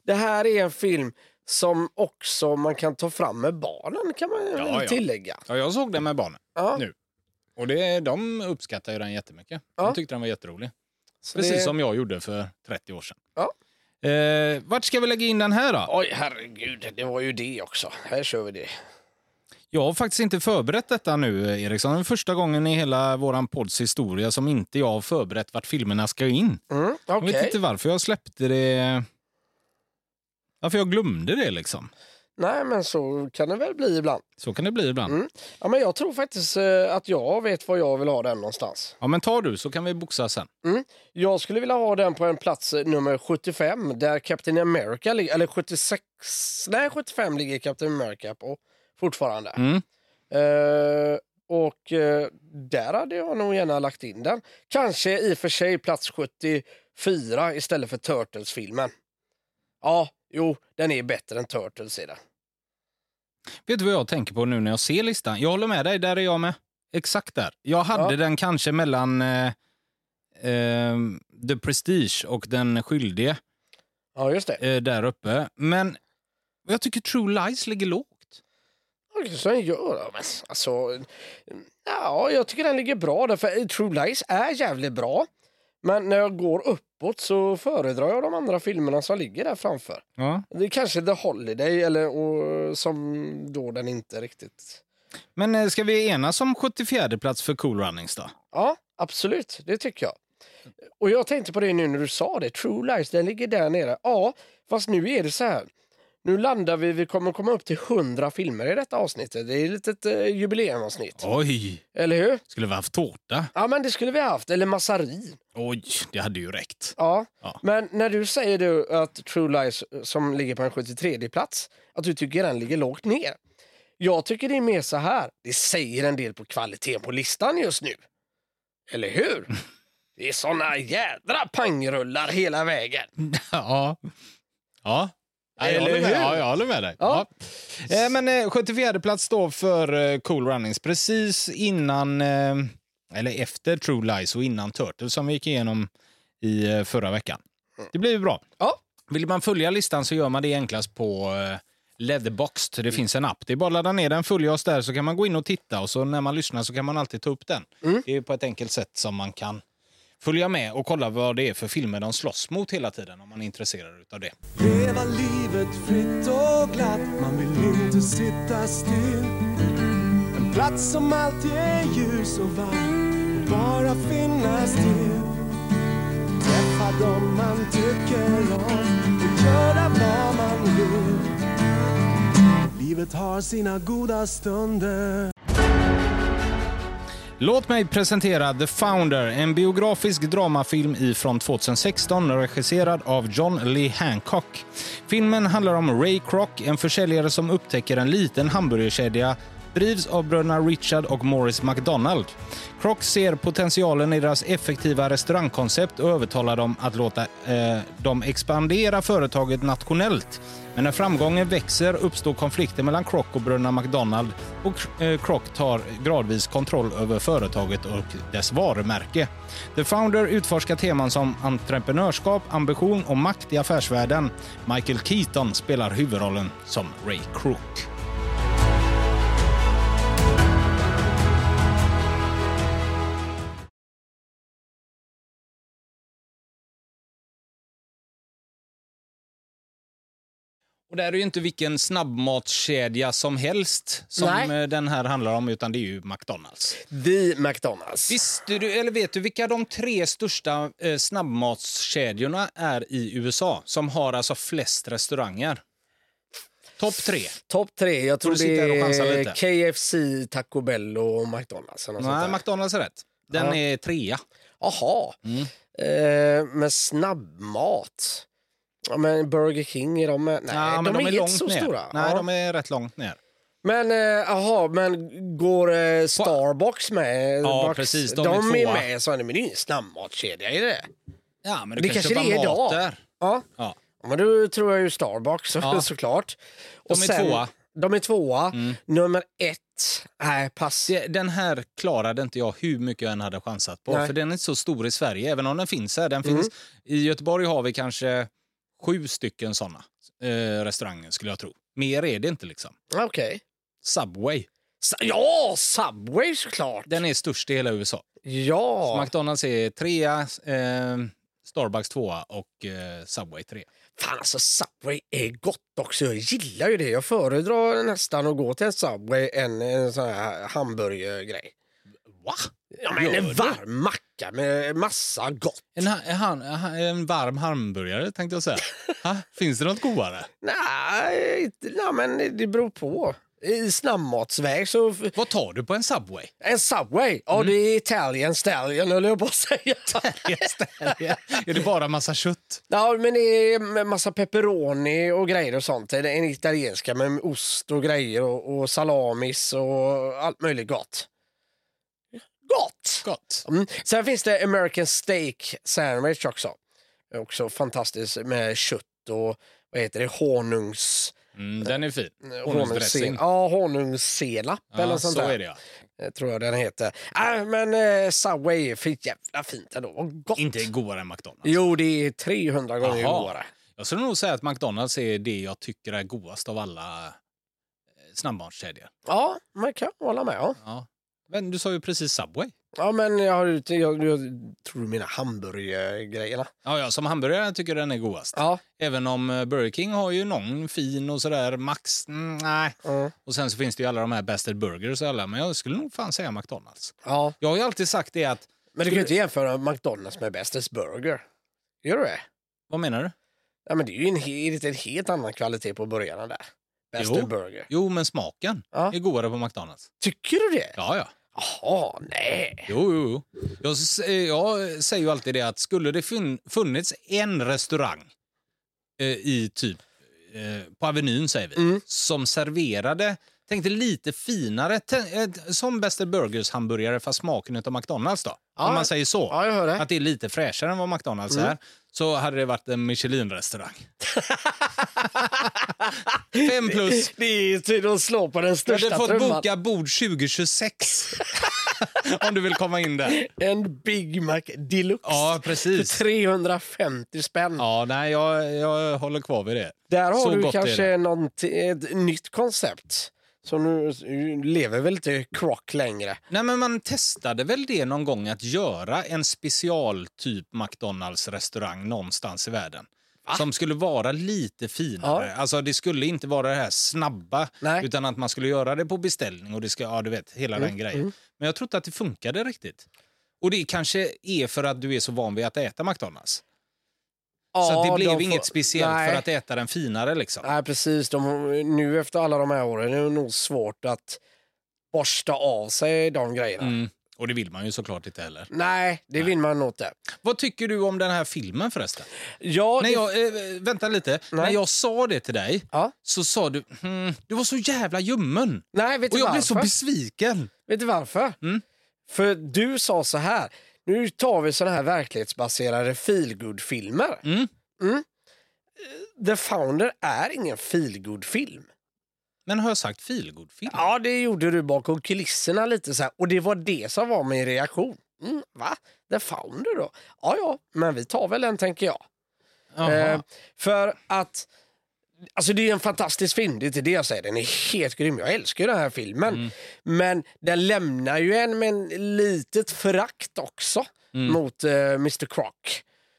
det här är en film som också man kan ta fram med barnen, kan man Ja, ja. tillägga. Ja, jag såg den med barnen Ja. nu. Och det, de uppskattar ju den jättemycket. Ja. De tyckte den var jätterolig. Så Precis det... som jag gjorde för 30 år sedan. Ja. Eh, vart ska vi lägga in den här då? Oj, herregud, det var ju det också. Här kör vi det. Jag har faktiskt inte förberett detta nu, Eriksson. Det är första gången i hela våran podds historia som inte jag har förberett vart filmerna ska in. Mm, Jag vet inte varför jag släppte det. Varför jag glömde det liksom. Nej, men så kan det väl bli ibland. Så kan det bli ibland. Mm. Ja, men jag tror faktiskt eh, att jag vet var jag vill ha den någonstans. Ja, men ta du så kan vi boxa sen. Jag skulle vilja ha den på en plats eh, nummer 75 där Captain America ligger, eller 76, nej 75 ligger Captain America på fortfarande. Mm. Eh, och eh, där hade jag nog gärna lagt in den. Kanske i och för sig plats 74 istället för Turtles-filmen. Ja, jo, den är bättre än Turtles är den. Vet du vad jag tänker på nu när jag ser listan? Jag håller med dig, där är jag med. Exakt där. Jag hade Ja. den kanske mellan eh, eh, The Prestige och Den skyldige Ja, just det. eh, där uppe. Men jag tycker True Lies ligger lågt. Ja, Så den gör men alltså, ja, jag tycker den ligger bra där, för True Lies är jävligt bra. Men när jag går uppåt så föredrar jag de andra filmerna som ligger där framför. Ja. Det är kanske The Holiday eller och, som då den inte riktigt... Men eh, ska vi enas om 74 plats för Cool Runnings då? Ja, absolut, det tycker jag. Och jag tänkte på det nu när du sa det, True Lies, den ligger där nere. Ja, fast nu är det så här. Nu landar vi, vi kommer komma upp till 100 filmer i detta avsnittet. Det är ett litet eh, jubileumavsnitt. Oj, Eller hur? skulle vi haft tårta? Ja, men det skulle vi ha haft. Eller massarin. Oj, det hade ju räckt. Ja. Ja. Men när du säger du att True Lies eh, som ligger på en 73 plats, att du tycker den ligger lågt ner. Jag tycker det är mer så här. Det säger en del på kvaliteten på listan just nu. Eller hur? [LAUGHS] Det är såna jädra pangrullar hela vägen. Ja. Ja. Ja, jag, håller med. Ja, jag håller med dig. Ja. Ja. Eh, men eh, 74 plats då för eh, Cool Runnings. Precis innan, eh, eller efter True Lies och innan Turtles som vi gick igenom i eh, förra veckan. Det blir ju bra. Ja. Vill man följa listan så gör man det enklast på eh, Leatherboxed. Det finns en app. Det är bara att ladda ner den, följa oss där så kan man gå in och titta och så när man lyssnar så kan man alltid ta upp den. Mm. Det är på ett enkelt sätt som man kan följa med och kolla vad det är för filmer de slåss mot hela tiden om man är intresserad av det. Leva livet fritt och glatt, man vill inte sitta still. En plats som alltid är ljus och varm, och bara finnas till. Träffa dem man tycker om och göra vad man vill. Livet har sina goda stunder. Låt mig presentera The Founder, en biografisk dramafilm ifrån 2016 regisserad av John Lee Hancock. Filmen handlar om Ray Kroc, en försäljare som upptäcker en liten hamburgerkedja drivs av bröderna Richard och Morris McDonald. Croc ser potentialen i deras effektiva restaurangkoncept och övertalar dem att låta eh, dem expandera företaget nationellt. Men när framgången växer uppstår konflikter mellan Croc och bröderna McDonald och eh, Croc tar gradvis kontroll över företaget och dess varumärke. The Founder utforskar teman som entreprenörskap, ambition och makt i affärsvärlden. Michael Keaton spelar huvudrollen som Ray Crook. Och det är ju inte vilken snabbmatskedja som helst som Nej. eh, den här handlar om, utan det är ju McDonalds. The McDonalds. Visste du, eller vet du vilka de tre största eh, snabbmatskedjorna är i USA som har alltså flest restauranger? Topp tre. Topp tre. Jag tror det och är? KFC, Taco Bell och McDonalds. sånt Nej. McDonalds är rätt. Den Ja. är trea. Jaha. Mm. Eh, men snabbmat? Ja, men Burger King, är de... Nej, Ja, men de, är, inte långt så ner. stora. Nej, ja. de är rätt långt ner. Men eh, jaha, men går eh, Starbucks med? Ja, Box- precis, de De, är är tvåa. med, så är men det är ju ingen snabbmatskedja, är det? Ja, men du Det kan kanske köpa det är mat idag. där. Ja. Ja. Ja, Men då tror jag ju Starbucks Ja. [LAUGHS] såklart. De är tvåa. Mm. De är tvåa. Nummer ett, nej pass. Den här klarade inte jag hur mycket jag än hade chansat på. Nej. För den är inte så stor i Sverige, även om den finns här. Den finns, I Göteborg har vi kanske sju stycken såna eh, restauranger, skulle jag tro. Mer är det inte. liksom. Okej. Subway, Sa- Ja, Subway såklart. den är störst i hela USA. Ja. McDonalds är trea, eh, Starbucks tvåa och eh, Subway tre. Fan alltså Subway är gott också. Jag gillar ju det. Jag föredrar nästan att gå till en Subway än en sån här hamburgergrej. Va? Ja, men en varm macka med massa gott. En, ha- en, han- en varm hamburgare, tänkte jag säga. [LAUGHS] ha? Finns det något godare? Nej, inte, nej, men det beror på. I snabbmatsväg så... Vad tar du på en Subway? En Subway? Ja, det är Italian stallion höll jag på att säga. [LAUGHS] är det bara massa kött? ja, men det är massa pepperoni och grejer och sånt. Det är en italienska med ost och grejer och, och salamis och allt möjligt gott. Gott! Gott. Mm. Sen finns det American Steak Sandwich också. Också fantastiskt med kött och vad heter det, honungs... Mm, den är fin. honungssenap. Honungsdressing. Ja, honungssenap eller Ja, något sånt så där. är det ja. Eh, Tror jag den heter. Äh, men eh, Subway är för jävla fint ändå. Vad gott. Inte godare än McDonalds. Jo, det är 300 gånger Jaha. godare. Jag skulle nog säga att McDonalds är det jag tycker är godast av alla eh, snabbmatskedjor. Ja, man kan hålla med. Ja. Ja. Men du sa ju precis Subway. Ja, men jag, har, jag, jag tror du menar hamburgergrejerna. Ja, ja, som hamburgare tycker jag den är godast. Ja. Även om eh, Burger King har ju någon fin och sådär. Max, mm, nej. Mm. Och sen så finns det ju alla de här Bastard Burgers och alla. Men jag skulle nog fan säga McDonalds. ja. Jag har ju alltid sagt det att... Men du kan ju inte jämföra McDonalds med Bästes Burger. Gör du det? Vad menar du? Ja, men det är ju en, he- en helt annan kvalitet på burgarna där. Jo. Burger. Jo, men smaken Ja. är godare på McDonalds. Tycker du det? Ja, ja. Jaha, nej. Jo, jo, jo. Jag, eh, jag säger ju alltid det att skulle det fun- funnits en restaurang eh, i typ eh, på Avenyn säger vi, Mm. som serverade tänkte lite finare, som Bästa Burgers hamburgare fast smaken av McDonalds då. Ja. Om man säger så. Ja, jag hör det. Att det är lite fräschare än vad McDonalds Mm. är. Så hade det varit en Michelin-restaurang. [LAUGHS] Fem plus. Det är till att slå på den Du största hade fått trumman. boka bord 2026. [LAUGHS] Om du vill komma in där. En Big Mac Deluxe Ja, för precis. 350 spänn. Ja, nej, jag, jag håller kvar vid det. Där har Så du kanske det. någonting- ett nytt koncept. Så nu lever väl inte Croc längre. Nej, men man testade väl det någon gång att göra en special typ McDonalds restaurang någonstans i världen. Som skulle vara lite finare. Ja. Alltså det skulle inte vara det här snabba Nej. utan att man skulle göra det på beställning och det ska, ja du vet, hela Mm, den grejen. Men jag tror inte att det funkade riktigt. Och det kanske är för att du är så van vid att äta McDonalds. Så att det Ja, blev de får- inget speciellt Nej. för att äta den finare liksom. Nej, precis. De, nu efter alla de här åren är det nog svårt att borsta av sig de grejerna. Mm. Och det vill man ju såklart inte heller. Nej, det vill man nog inte. Vad tycker du om den här filmen förresten? Ja, När jag, eh, vänta lite. Nej. När jag sa det till dig Ja. så sa du hmm, du var så jävla ljummen. Nej, vet du Och jag varför? blev så besviken. Vet du varför? Mm. För du sa så här, nu tar vi såna här verklighetsbaserade feelgood-filmer. Mm. The Founder är ingen feelgood-film. Men har jag sagt feelgood-film? Ja, det gjorde du bakom kulisserna lite så här. Och det var det som var min reaktion. Mm, va? The Founder då? Ja, ja, men vi tar väl den tänker jag. Eh, för att Alltså det är en fantastisk film, det är inte det jag säger. Den är helt grym. Jag älskar den här filmen. Mm. Men den lämnar ju en med en litet förakt också Mm. mot eh, Mr Croc.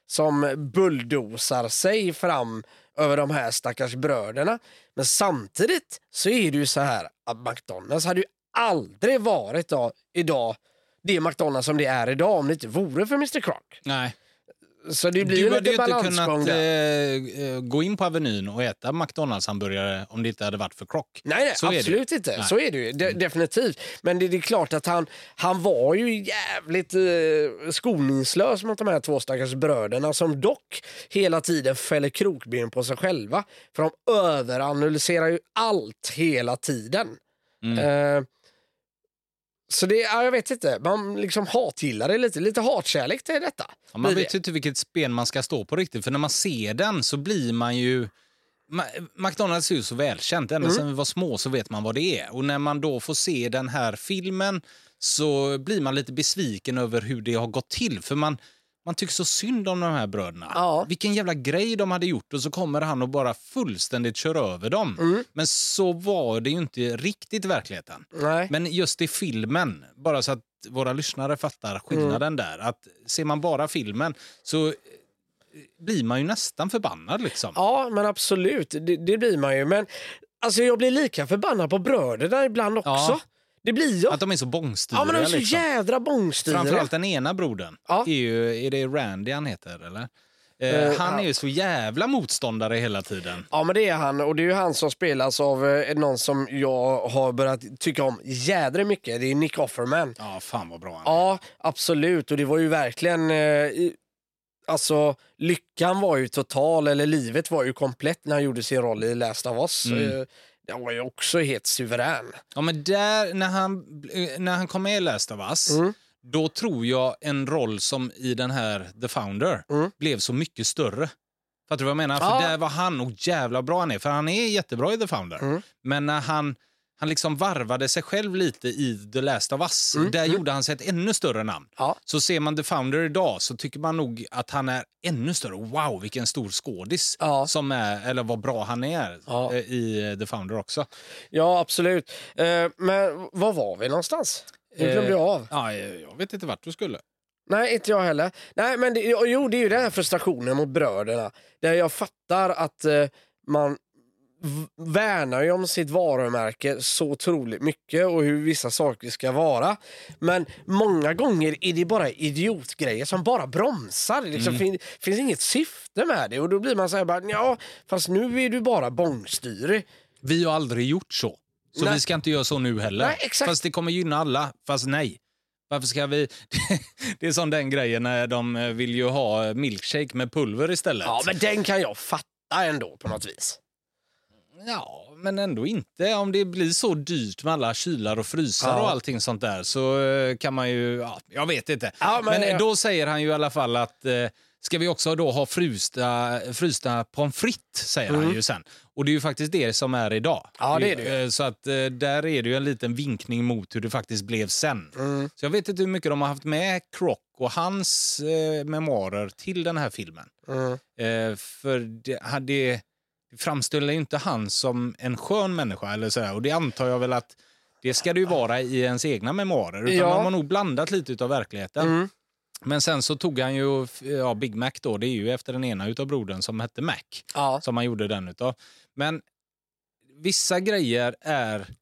Som bulldozar sig fram över de här stackars bröderna. Men samtidigt så är det ju så här att McDonalds hade ju aldrig varit då, idag det McDonalds som det är idag om det inte vore för Mr Croc. Nej. Så det blir Du hade ju inte kunnat eh, eh, gå in på Avenyn och äta McDonalds-hamburgare om det inte hade varit för Croc. Nej, nej Så absolut inte. Nej. Så är det ju. De, definitivt. Men det, det är klart att han, han var ju jävligt eh, skoningslös mot de här två stackars bröderna som dock hela tiden fäller krokben på sig själva. För de överanalyserar ju allt hela tiden. Mm. Eh, så det, ja, jag vet inte, man liksom hatgillar det lite. Lite hatkärlek till detta. Ja, man vet det. ju inte vilket spel man ska stå på riktigt, för när man ser den så blir man ju... Ma- McDonalds är ju så välkänt, ända Mm. sedan vi var små så vet man vad det är. Och när man då får se den här filmen så blir man lite besviken över hur det har gått till. För man, man tycker så synd om de här bröderna. Ja. Vilken jävla grej de hade gjort och så kommer han och bara fullständigt kör över dem. Mm. Men så var det ju inte riktigt i verkligheten. Nej. Men just i filmen, bara så att våra lyssnare fattar skillnaden Mm. där. Att ser man bara filmen så eh, blir man ju nästan förbannad liksom. Ja, men absolut. Det, det blir man ju. Men alltså, jag blir lika förbannad på bröderna ibland också. Ja. Det blir jag. Att de är så bångstyriga. Ja, men de är så liksom. jädra bångstyriga. Framförallt den ena brodern. Ja. Är, ju, är det Randy han heter eller? Eh, han är ju så jävla motståndare hela tiden. Ja, men det är han. Och det är ju han som spelas av eh, någon som jag har börjat tycka om jädra mycket. Det är Nick Offerman. Ja, fan vad bra han är. Ja, absolut. Och det var ju verkligen... Eh, alltså, lyckan var ju total, eller livet var ju komplett när han gjorde sin roll i Last of Us. Mm. Eh, den var ju också helt suverän. Ja, men där, när han, eh, när han kom med i Last of Us, Mm. då tror jag en roll som i den här The Founder Mm. blev så mycket större. Fattar du vad jag menar? För Ja. där var han, och jävla bra han är, för han är jättebra i The Founder. Mm. Men när han, han liksom varvade sig själv lite i The Last of Us, Mm. där gjorde han sig ett ännu större namn. Ja. Så ser man The Founder idag så tycker man nog att han är ännu större. Wow, vilken stor skådis Ja. som är, eller vad bra han är Ja. eh, i The Founder också. Ja, absolut. Eh, men var var vi någonstans? Nu glömde jag av. Ja, jag vet inte vart du skulle. Nej, inte jag heller. Nej, men det, jo, det är ju den här frustrationen mot bröderna. Där jag fattar att eh, man värnar ju om sitt varumärke så otroligt mycket och hur vissa saker ska vara. Men många gånger är det bara idiotgrejer som bara bromsar. Det liksom fin, finns inget syfte med det och då blir man så här bara, ja, fast nu är du bara bångstyrig. Vi har aldrig gjort så. Så Nej. vi ska inte göra så nu heller. Nej, exakt. Fast det kommer gynna alla. Fast nej. Varför ska vi... [LAUGHS] det är som den grejen när de vill ju ha milkshake med pulver istället. Ja, men den kan jag fatta ändå på något vis. Ja, men ändå inte. Om det blir så dyrt med alla kylar och frysar Ja. och allting sånt där så eh, kan man ju... Ja, jag vet inte. Ja, men men jag- då säger han ju i alla fall att eh, ska vi också då ha frysta, frysta pommes frites, säger han ju sen. Och det är ju faktiskt det som är idag. Ja, det är det. Eh, Så att eh, där är det ju en liten vinkning mot hur det faktiskt blev sen. Mm. Så jag vet inte hur mycket de har haft med Croc och hans eh, memoarer till den här filmen. Mm. Eh, för det, hade, det framställer ju inte han som en skön människa eller sådär. Och det antar jag väl att det ska det ju vara i ens egna memoarer. Utan Ja. de har nog blandat lite av verkligheten. Mm. Men sen så tog han ju, ja, Big Mac då, det är ju efter den ena utav brodern som hette Mac. Ja. Som han gjorde den utav. Men vissa grejer är,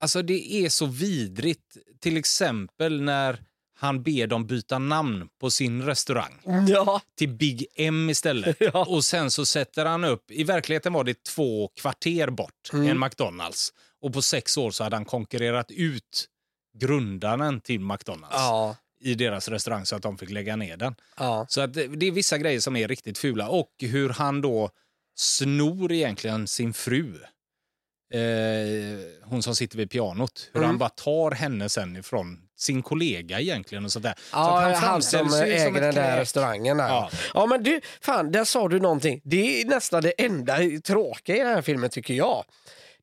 alltså det är så vidrigt. Till exempel när han ber dem byta namn på sin restaurang Ja. till Big M istället. [LAUGHS] Ja. Och sen så sätter han upp, i verkligheten var det två kvarter bort, Mm. en McDonalds. Och på sex år så hade han konkurrerat ut grundaren till McDonalds Ja. i deras restaurang så att de fick lägga ner den. Ja. Så att det, det är vissa grejer som är riktigt fula. Och hur han då snor egentligen sin fru. Eh, hon som sitter vid pianot. Hur Mm. han bara tar henne sen ifrån sin kollega egentligen. Och sånt där. så Ja, att han, som äger den där restaurangen. Där. Ja. Ja. men du, fan, där sa du någonting. Det är nästan det enda tråkiga i den här filmen tycker jag.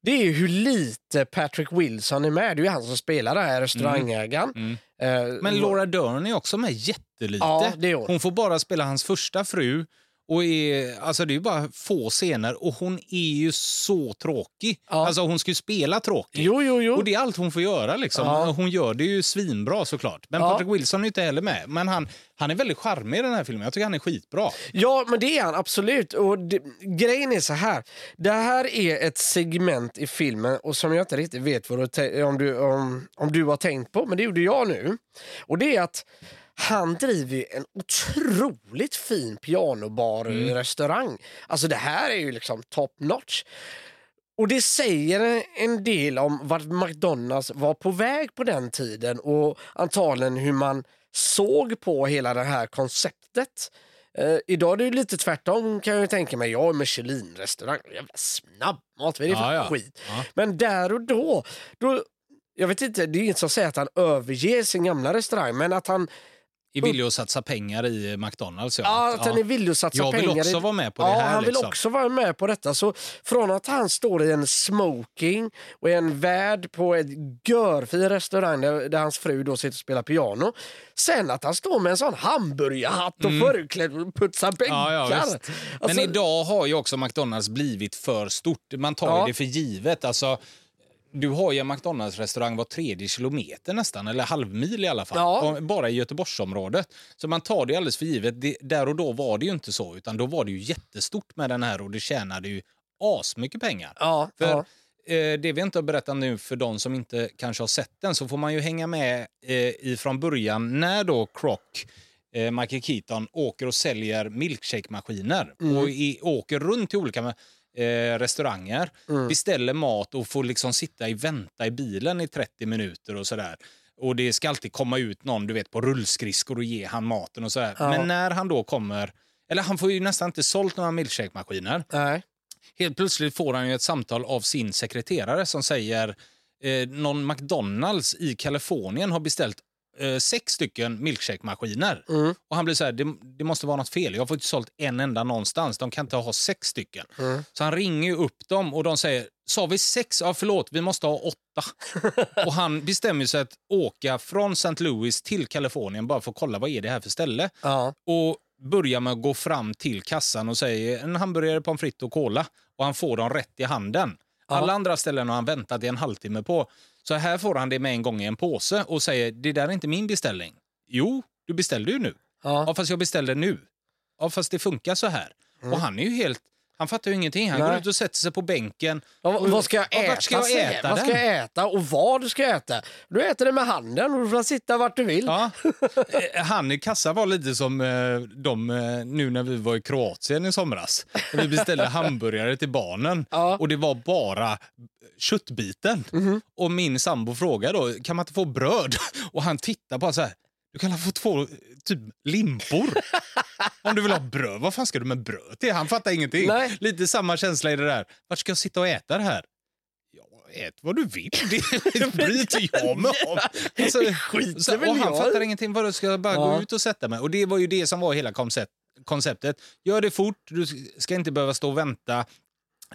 Det är hur lite Patrick Wilson är med. Det är ju han som spelar den här restaurangägaren. Mm. Eh, Men Laura Dern är också med jättelite. Ja, hon. hon får bara spela hans första fru. Och är, alltså det är bara få scener och hon är ju så tråkig. Ja. Alltså hon ska ju spela tråkig. Jo, jo, jo. Och det är allt hon får göra. Liksom. Ja. Hon gör det ju svinbra såklart. Men Ja. Patrick Wilson är inte heller med. Men han, han är väldigt charmig i den här filmen. Jag tycker han är skitbra. Ja, men det är han absolut. Och det, grejen är så här. Det här är ett segment i filmen och som jag inte riktigt vet vad du, om, du, om, om du har tänkt på, men det gjorde jag nu. Och det är att han driver en otroligt fin pianobar och restaurang. Alltså det här är ju liksom top notch. Och det säger en del om vart McDonalds var på väg på den tiden och antagligen hur man såg på hela det här konceptet. Eh, idag är det ju lite tvärtom kan jag ju tänka mig. Jag är Michelin-restaurang, jävla snabbmat, vad är det för ja. skit? Ja. Men där och då, då, jag vet inte, det är inget som säger att han överger sin gamla restaurang, men att han, Är villig att satsa pengar i McDonalds. ja, att han är villig att satsa Jag vill pengar. också i, vara med på det ja, här, han vill liksom. också vara med på detta. Så från att han står i en smoking och är en värd på ett görfin restaurang där, där hans fru då sitter och spelar piano. Sen att han står med en sån hamburgerhatt och förklädd och putsar bänkar. Mm. Ja, ja. Alltså, Men idag har ju också McDonalds blivit för stort. Man tar Ja. det för givet. Alltså, du har ju en McDonalds-restaurang var tredje kilometer nästan, eller halvmil i alla fall. Ja. Och Bara i Göteborgsområdet. Så man tar det alldeles för givet. Det, där och då var det ju inte så, utan då var det ju jättestort med den här och det tjänade ju asmycket pengar. Ja, För ja. eh, det vi inte har berättat nu för de som inte kanske har sett den så får man ju hänga med eh, ifrån början när då Croc, eh, Michael Keaton, åker och säljer milkshake-maskiner och i, åker runt till olika eh, restauranger, beställer mat och får liksom sitta i vänta i bilen i 30 minuter och sådär. Och det ska alltid komma ut någon du vet på rullskridskor och ge han maten och sådär. Ja. Men när han då kommer, eller han får ju nästan inte sålt några milkshake-maskiner. Nej. Helt plötsligt får han ju ett samtal av sin sekreterare som säger eh, någon McDonalds i Kalifornien har beställt eh, sex stycken milkshake-maskiner. Mm. Och han blir så här, det, det måste vara något fel. Jag har fått sålt en enda någonstans. De kan inte ha sex stycken. Mm. Så han ringer upp dem och de säger, sa vi sex? Ja, förlåt, vi måste ha åtta. [LAUGHS] och han bestämmer sig att åka från St. Louis till Kalifornien bara för att kolla vad är det här för ställe. Ja. Och börjar med att gå fram till kassan och säger en hamburgare, pommes frites och cola. Och han får dem rätt i handen. Ja. Alla andra ställen har han väntat i en halvtimme på. Så här får han det med en gång i en påse och säger det där är inte min beställning. Jo, du beställde ju nu. Ja. Ja, fast jag beställde nu. Ja, fast det funkar så här. Och han är ju helt... Han fattar ju ingenting. Han Nej. går ut och sätter sig på bänken. Och- vad ska jag Ja, äta? ska jag äta Vad ska jag äta och vad du ska äta? Du äter det med handen och du får sitta vart du vill. Ja. [LAUGHS] Eh, Han i kassa var lite som eh, de eh, nu när vi var i Kroatien i somras. Vi beställde [LAUGHS] hamburgare till barnen Ja. och det var bara köttbiten. Och min sambo frågade då, kan man inte få bröd? [LAUGHS] Och han tittar på så här, du kan få två typ limpor. Om du vill ha bröd, vad fan ska du med bröd till? Han fattar ingenting. Nej. Lite samma känsla i det där. Vart ska jag sitta och äta det här? Ja, ät vad du vill. Det bryr inte jag mig om. [LAUGHS] Alltså, så, och han fattar ingenting. Vadå, ska jag bara Ja. gå ut och sätta mig? Och det var ju det som var hela koncept, konceptet. Gör det fort, du ska inte behöva stå och vänta.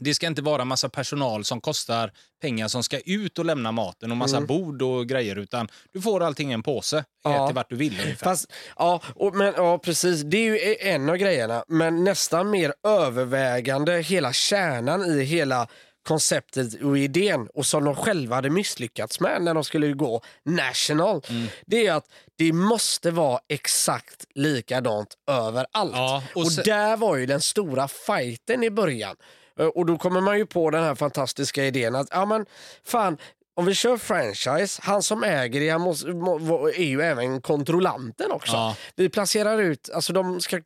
Det ska inte vara massa personal som kostar pengar som ska ut och lämna maten och massa bord och grejer utan du får allting i en påse. Ja. Ät till vart du vill ungefär. Fast, ja, och, men, ja, precis. Det är ju en av grejerna. Men nästan mer övervägande hela kärnan i hela konceptet och idén och som de själva hade misslyckats med när de skulle gå national. Mm. Det är att det måste vara exakt likadant överallt. Ja, och och där var ju den stora fighten i början. Eh, Och då kommer man ju på den här fantastiska idén att ja men fan om vi kör franchise, han som äger det han måste, må, är ju även kontrollanten också. Ja. Vi placerar ut, alltså de ska...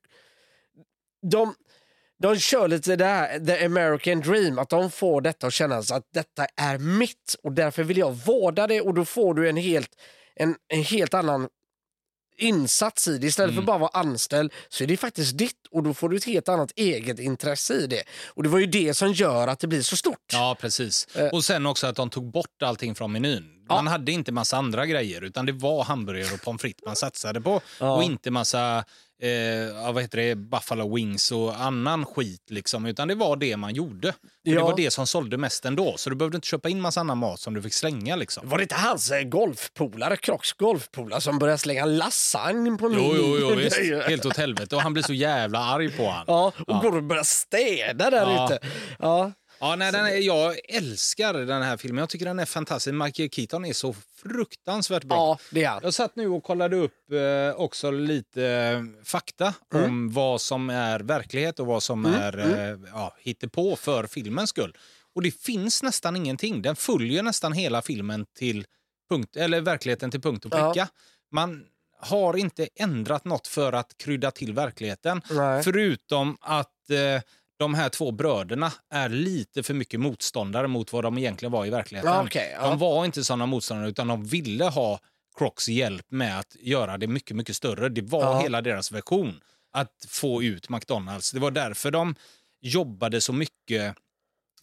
De, de kör lite det här, the American dream, att de får detta att kännas att detta är mitt och därför vill jag vårda det och då får du en helt, en, en helt annan insats i det. Istället för bara vara anställd så är det faktiskt ditt och då får du ett helt annat eget intresse i det. Och det var ju det som gör att det blir så stort. Ja, precis. Eh. Och sen också att de tog bort allting från menyn. Man hade inte massa andra grejer, utan det var hamburgare och pommes frites man satsade på. Ja. Och inte massa eh, ja, vad heter det, buffalo wings och annan skit. Liksom, utan det var det man gjorde. Och Det Ja. var det som sålde mest ändå. Så du behövde inte köpa in massa annan mat som du fick slänga. Liksom. Var det inte hans eh, golfpolare, Crocs golfpolare, som började slänga lasagne på min Jo, jo, jo, visst. Helt åt helvete. Och han blev så jävla arg på han. Ja, och går och börjar städa där Ja. ute. Ja. Ja, nej, den är, jag älskar den här filmen. Jag tycker den är fantastisk. Michael Keaton är så fruktansvärt bra. ja, det är. Jag satt nu och kollade upp eh, också lite eh, fakta Mm. om vad som är verklighet och vad som är eh, ja, hittepå för filmens skull. Och det finns nästan ingenting. Den följer nästan hela filmen till punkt, eller verkligheten till punkt och Ja. pricka. Man har inte ändrat något för att krydda till verkligheten. Nej. Förutom att eh, de här två bröderna är lite för mycket motståndare mot vad de egentligen var i verkligheten. Ja, okej, ja. De var inte sådana motståndare utan de ville ha Crocs hjälp med att göra det mycket, mycket större. Det var Ja. hela deras version att få ut McDonalds. Det var därför de jobbade så mycket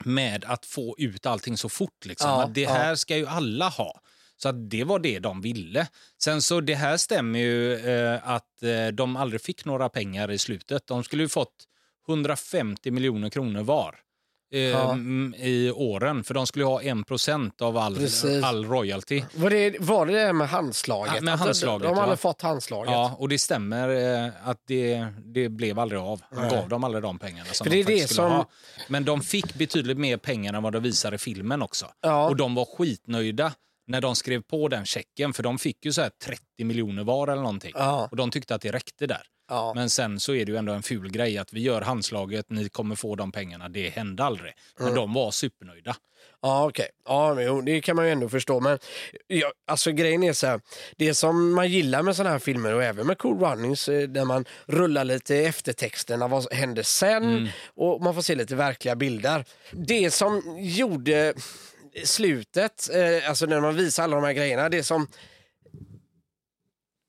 med att få ut allting så fort. Liksom. Ja, det ja. här ska ju alla ha. Så att det var det de ville. Sen så det här stämmer ju eh, att eh, de aldrig fick några pengar i slutet. De skulle ju fått 150 miljoner kronor var. Eh, Ja. m- i åren, för de skulle ha 1% av all, Precis. all royalty. Var det, var det det med handslaget? Ja, med Att de- handslaget, De, de hade fått handslaget. Ja, och det stämmer eh, att det, det blev aldrig av. Han Nej. gav dem aldrig de pengarna som För de faktiskt det skulle som- ha. Men de fick betydligt mer pengar än vad de visar i filmen också. Ja. Och de var skitnöjda när de skrev på den checken, för de fick ju så här 30 miljoner var eller någonting. Ja. Och de tyckte att det räckte där. Ja. Men sen så är det ju ändå en ful grej att vi gör handslaget, ni kommer få de pengarna. Det hände aldrig. Men Mm. de var supernöjda. Ja, okej. Ja, men jo, det kan man ju ändå förstå. Men ja, alltså grejen är så här, det som man gillar med såna här filmer och även med Cool Runnings, eh, där man rullar lite eftertexterna, vad händer sen Mm. och man får se lite verkliga bilder. Det som gjorde slutet, eh, alltså när man visar alla de här grejerna, det som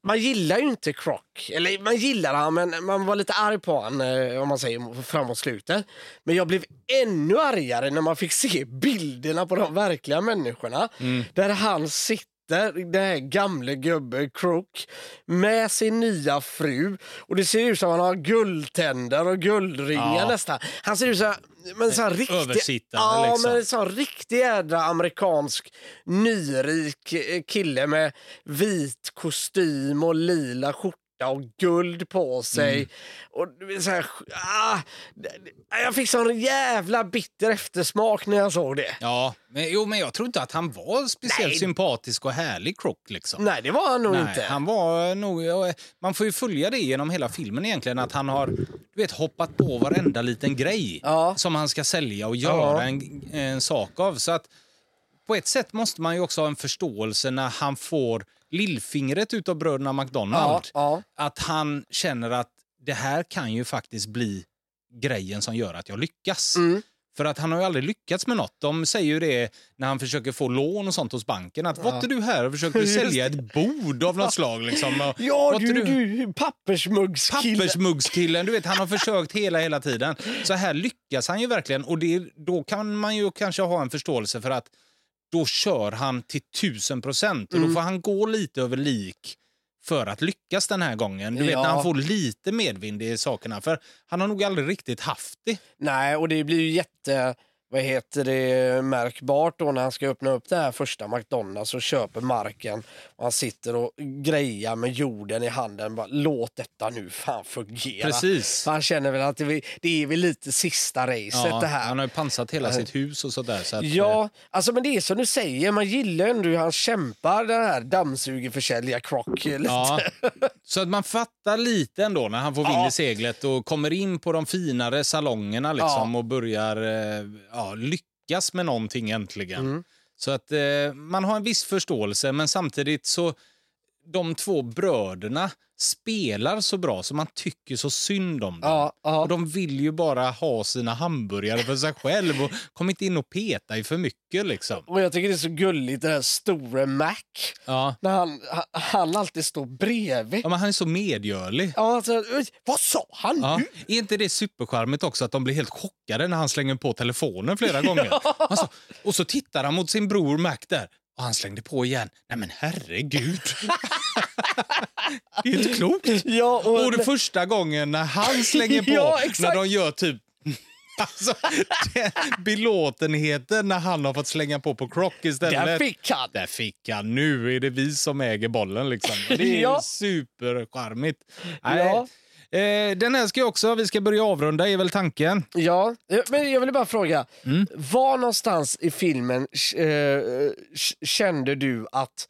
man gillar ju inte Croc. Eller man gillar han, men man var lite arg på han eh, om man säger framåt slutet. Men jag blev ännu argare när man fick se [LAUGHS] bilderna på de verkliga människorna. Där han sitter, den här gamle gubben Crook, med sin nya fru. Och det ser ut som han har guldtänder och guldringar Ja. nästan. Han ser ut som men så här riktig, ja, liksom. men en sån riktig jädra amerikansk nyrik eh, kille med vit kostym och lila skjorta och guld på sig. Mm. Och så här, ah, jag fick sån jävla bitter eftersmak när jag såg det. Ja, men, jo, men jag tror inte att han var speciellt Nej. sympatisk och härlig Croc. Liksom. Nej, det var han nog Nej, inte. han var nog, man får ju följa det genom hela filmen egentligen, att han har du vet, hoppat på varenda liten grej Ja. som han ska sälja och göra Ja. en, en sak av. Så att på ett sätt måste man ju också ha en förståelse när han får lillfingret utav bröderna McDonald. Ja, Att han känner att det här kan ju faktiskt bli grejen som gör att jag lyckas. Mm. För att han har ju aldrig lyckats med något. De säger ju det när han försöker få lån och sånt hos banken. Att var inte du här och försökte [LAUGHS] sälja ett bord av något slag? Liksom. Ja inte du, du pappersmuggskille. Pappersmuggskillen, du vet, han har försökt hela, hela tiden. Så här lyckas han ju verkligen och det, då kan man ju kanske ha en förståelse för att då kör han till tusen procent och då får han gå lite över lik för att lyckas den här gången. Du vet Ja. när han får lite medvind i sakerna. För han har nog aldrig riktigt haft det. Nej, och det blir ju jätte vad heter det, märkbart då när han ska öppna upp det här första McDonalds och köper marken. Och han sitter och grejar med jorden i handen. Bara, Låt detta nu fan fungera. Precis. För han känner väl att det, är- det är väl lite sista racet Ja, det här. han har ju pansat hela sitt hus och sådär. Så att, eh, Ja, alltså men det är som du säger, man gillar ändå hur han kämpar den här dammsugerförsäljare Croc. Lite. Ja, så att man fattar lite ändå när han får vind Ja. i seglet och kommer in på de finare salongerna liksom Ja. och börjar eh, ja, lyckas med någonting äntligen. Mm. Så att eh, man har en viss förståelse, men samtidigt så de två bröderna spelar så bra så man tycker så synd om dem. Ja, ja. Och de vill ju bara ha sina hamburgare för sig själv och kom inte in och peta i för mycket liksom. Och jag tycker det är så gulligt, den här store Mac. Ja. När han, han, alltid står bredvid. Ja, men han är så medgörlig. Ja, alltså, "Oj, vad sa han Ja. nu? Är inte det supercharmigt också att de blir helt chockade när han slänger på telefonen flera [LAUGHS] gånger? Alltså, och så tittar han mot sin bror Mac där och han slängde på igen. Nej men herregud. [LAUGHS] det är inte klokt. Ja, och, Och det första gången när han slänger [LAUGHS] på, Ja, när de gör typ [LAUGHS] Alltså, det- belåtenheten när han har fått slänga på på Croc istället. där fick han. Där fick han. Nu är det vi som äger bollen. Liksom. Det är Ja. supercharmigt. Ja. Eh, den här ska också, vi ska börja avrunda är väl tanken. Ja, eh, men jag vill bara fråga. Mm. Var någonstans i filmen eh, k- kände du att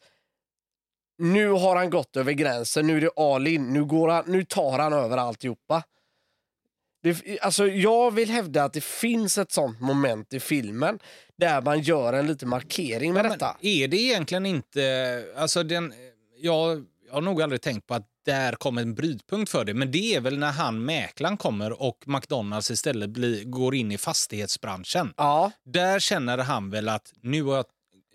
nu har han gått över gränsen, nu är det all in, nu, går han, nu tar han över alltihopa? Det, alltså jag vill hävda att det finns ett sånt moment i filmen där man gör en liten markering med detta. Men är det egentligen inte... Alltså den, jag, jag har nog aldrig tänkt på att där kommer en brytpunkt för det. Men det är väl när han, mäklaren, kommer och McDonalds istället blir, går in i fastighetsbranschen. Ja, Där känner han väl att nu har jag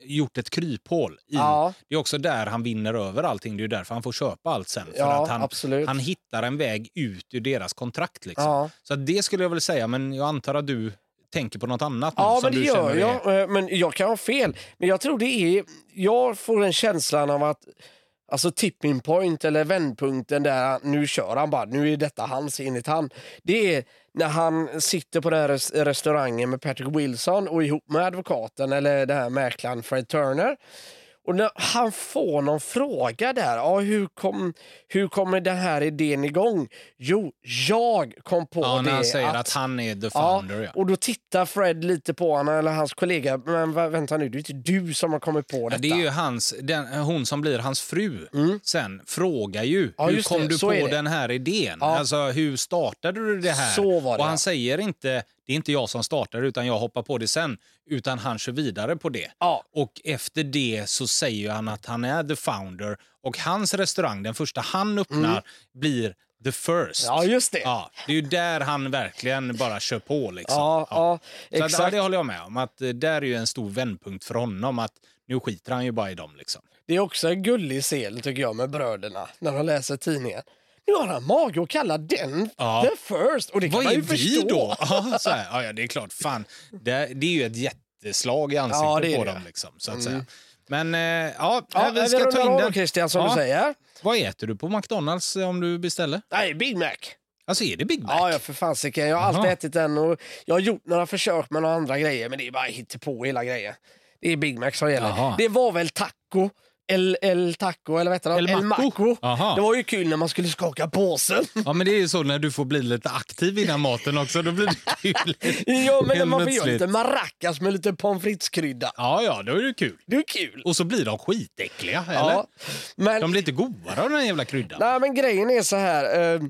gjort ett kryphål. I. ja, Det är också där han vinner över allting. Det är därför han får köpa allt sen. För ja att han, absolut. han hittar en väg ut ur deras kontrakt. Liksom. ja. Så det skulle jag väl säga, men jag antar att du tänker på något annat nu. Ja, men det gör är- jag. Eh, Men jag kan ha fel. Men jag tror det är... Jag får en känslan av att Alltså tipping point eller vändpunkten där nu kör han bara, nu är detta hans enligt han. Det är när han sitter på den här restaurangen med Patrick Wilson och ihop med advokaten eller den här mäklaren Fred Turner. Och när han får någon fråga där, ja, hur, kom, hur kommer den här idén igång? Jo, jag kom på Ja, det. när han säger att, han är the Ja, founder. Ja, och då tittar Fred lite på honom, eller hans kollega. Men vänta nu, det är inte du som har kommit på Ja, detta. det är ju hans, den, hon som blir hans fru sen frågar ju Mm. Ja, hur kom det, du på den här idén? Ja. Alltså hur startade du det här? Så var det, och han ja. säger inte det är inte jag som startar utan jag hoppar på det sen. Utan han kör vidare på det. Ja. Och efter det så säger han att han är the founder och hans restaurang, den första han öppnar, blir the first. Mm. Ja, just det. Ja, det är ju där han verkligen bara kör på. Liksom. Ja, ja, Så ja, exakt. det håller jag med om. Att eh, där är ju en stor vändpunkt för honom. Att nu skiter han ju bara i dem. Liksom. Det är också en gullig scen tycker jag med bröderna när de läser tidningen. Nu har han mage att kalla den Ja. the first. Och det kan Vad man är ju vi förstå. då? [LAUGHS] Ja, så här, ja, det är klart. Fan, det, det är ju ett jätteslag i ansiktet Ja, det är på det. dem. Liksom, så att säga. Men eh, ja, Ja, vi ska rundar ta in den. Christian som Ja. du säger. Vad äter du på McDonalds eh, om du beställer? Nej, Big Mac. Alltså är det Big Mac? Ja, ja för fasiken. Jag har alltid Jaha. ätit den och jag har gjort några försök med några andra grejer men det är bara på hela grejen. Det är Big Mac som gäller. Jaha. Det var väl taco. El, el taco eller vad heter det? El El Maco. Det var ju kul när man skulle skaka påsen. Ja, men det är ju så när du får bli lite aktiv innan maten också. Då blir det kul. ja, men när man får göra lite maracas med lite pommes frites-krydda. Ja, ja, då är det kul. Det är kul. Och så blir de skitäckliga, eller? Ja. Men, De blir inte godare av den här jävla kryddan. nej, men grejen är så här. Eh,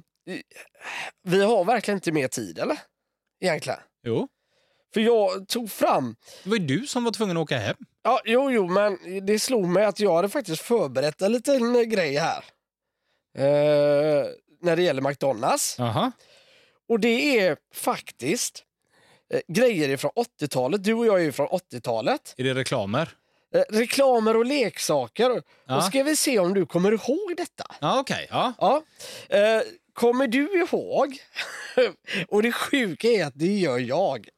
vi har verkligen inte mer tid, eller? Egentligen. Jo. För jag tog fram Det var ju du som var tvungen att åka hem. Ja, jo, jo, men det slog mig att jag hade faktiskt förberett en liten eh, grej här. Eh, när det gäller McDonalds. Jaha. Och det är faktiskt eh, grejer ifrån 80-talet. Du och jag är ju från 80-talet. Är det reklamer? Eh, reklamer och leksaker. Ja. Och ska vi se om du kommer ihåg detta. Ja, okej. Ja. Ja. Eh, kommer du ihåg? [LAUGHS] och det sjuka är att det gör jag.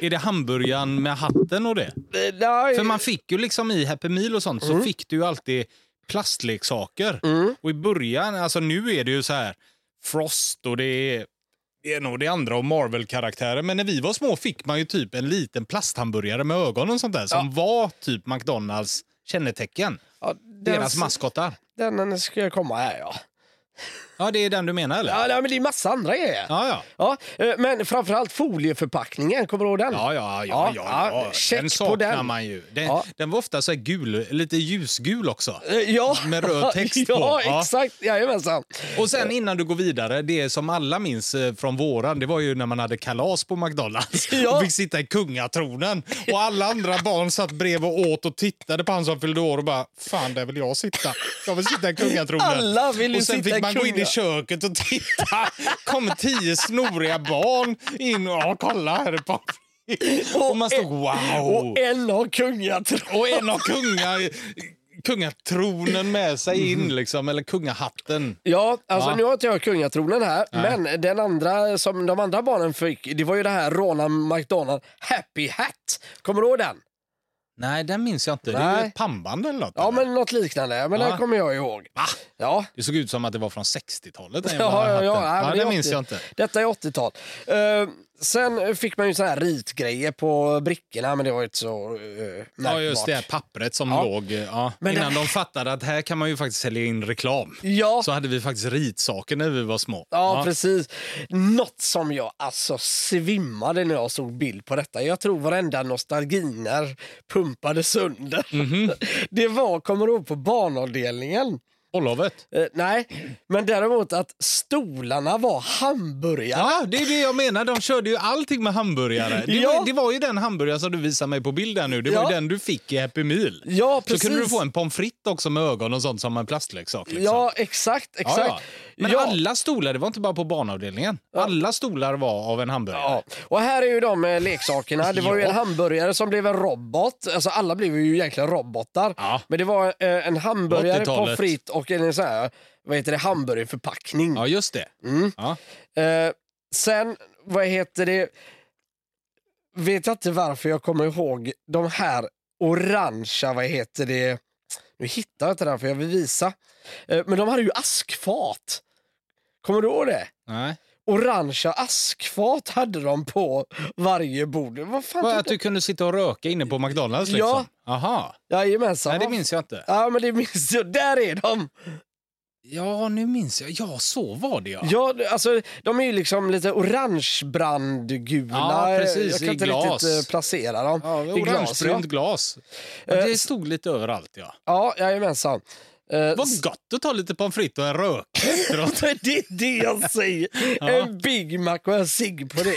Är det hamburgaren med hatten och det? Eh, nej, För man fick ju liksom i Happy Meal och sånt så fick du ju alltid plastleksaker. Mm. Och i början, alltså nu är det ju så här Frost och det är, det är nog det andra och Marvel-karaktärer. Men när vi var små fick man ju typ en liten plasthamburgare med ögon och sånt där som var typ McDonalds kännetecken. Ja, Deras den, maskotar. Den ska jag komma här ja. Ja, det är den du menar eller? Ja, men det är massa andra grejer. Ja, ja. Ja, eh, men framförallt folieförpackningen, kommer du ihåg den? Ja, ja, ja. Ja, ja, check Den på saknar den. man ju. Den, Ja. den var ofta så gul, lite ljusgul också. Eh, Ja, Med röd [LAUGHS] text ja, på. Ja. exakt. Jajamensan. Och sen innan du går vidare, det som alla minns eh, från våran, det var ju när man hade kalas på McDonalds [LAUGHS] Ja. och fick sitta i kungatronen. Och alla andra barn satt bredvid och åt och tittade på han som fyllde år och bara, fan där vill jag sitta. Jag vill sitta i kungatronen. Alla vill ju sitta i fick köket och titta. kom tio snoriga barn in och ja, kolla här är. Och man stod wow. Och en har kungatron. Och en har kunga, kungatronen med sig in, liksom, eller kungahatten. Ja, alltså Ja. nu har inte jag kungatronen här, men den andra som de andra barnen fick, det var ju det här Ronald McDonald Happy Hat. Kommer du ihåg den? Nej, den minns jag inte. Det är Nej. ju ett pannband eller något. Ja, eller? men något liknande. Men Ja. den kommer jag ihåg. Va? Ja. Det såg ut som att det var från 60-talet. den [LAUGHS] jävla Ja, ja, ja. hatten. Nej, men ja det är det minns 80. jag inte. Detta är 80-tal. Uh, sen fick man ju så här ritgrejer på brickorna, men det var inte så uh, Ja, just det här pappret som Ja. låg. Ja. Men Innan det- de fattade att här kan man ju faktiskt sälja in reklam. Ja. Så hade vi faktiskt ritsaker när vi var små. Ja, precis. Något som jag alltså svimmade när jag såg bild på detta. Jag tror varenda nostalginer pumpade sönder. Mhm. [LAUGHS] Det var, kommer du ihåg, på barnavdelningen. Ollovet. Eh, nej, men däremot att stolarna var hamburgare. Ja, det är det jag menar. De körde ju allting med hamburgare. Det, Ja. var, det var ju den hamburgare som du visar mig på bilden nu. Det var Ja. ju den du fick i Happy Meal. Ja, Så kunde du precis. få en pommes frites också med ögon och sånt som en plastleksak. Liksom. Ja, exakt. Exakt. ja. Men alla stolar, det var inte bara på barnavdelningen. Alla stolar var av en hamburgare. Ja, och här är ju de eh, leksakerna. Det var ju [LAUGHS] en hamburgare som blev en robot. Alltså alla blev ju egentligen robotar. Ja. Men det var eh, en hamburgare, 80-talet. pommes frites och en sån här, vad heter det, hamburgerförpackning. Ja, just det. Mm. Ja. Eh, sen, vad heter det, vet jag inte varför jag kommer ihåg de här orangea, vad heter det, nu hittar jag inte den för jag vill visa. Eh, men de hade ju askfat. Kommer du ihåg det? Nej. Orangea askfat hade de på varje bord. Vad fan Vad, att du kunde sitta och röka inne på McDonalds? Liksom. Ja. Aha. Jajamensan. Nej, det minns jag inte. Ja, men det minns jag. Där är de! Ja, nu minns jag. Ja, så var det ja. Ja, alltså, de är ju liksom lite orangebrandgula. Ja, precis, Jag kan i inte glas. riktigt eh, placera dem. Ja, I glas, ja. Orangebrunt glas. Eh, det stod lite överallt, ja. Ja, jajamensan. Eh, Vad gott att ta lite pommes frites och en rök efteråt. [LAUGHS] det är det jag [LAUGHS] säger. En Big Mac och en cigg på det.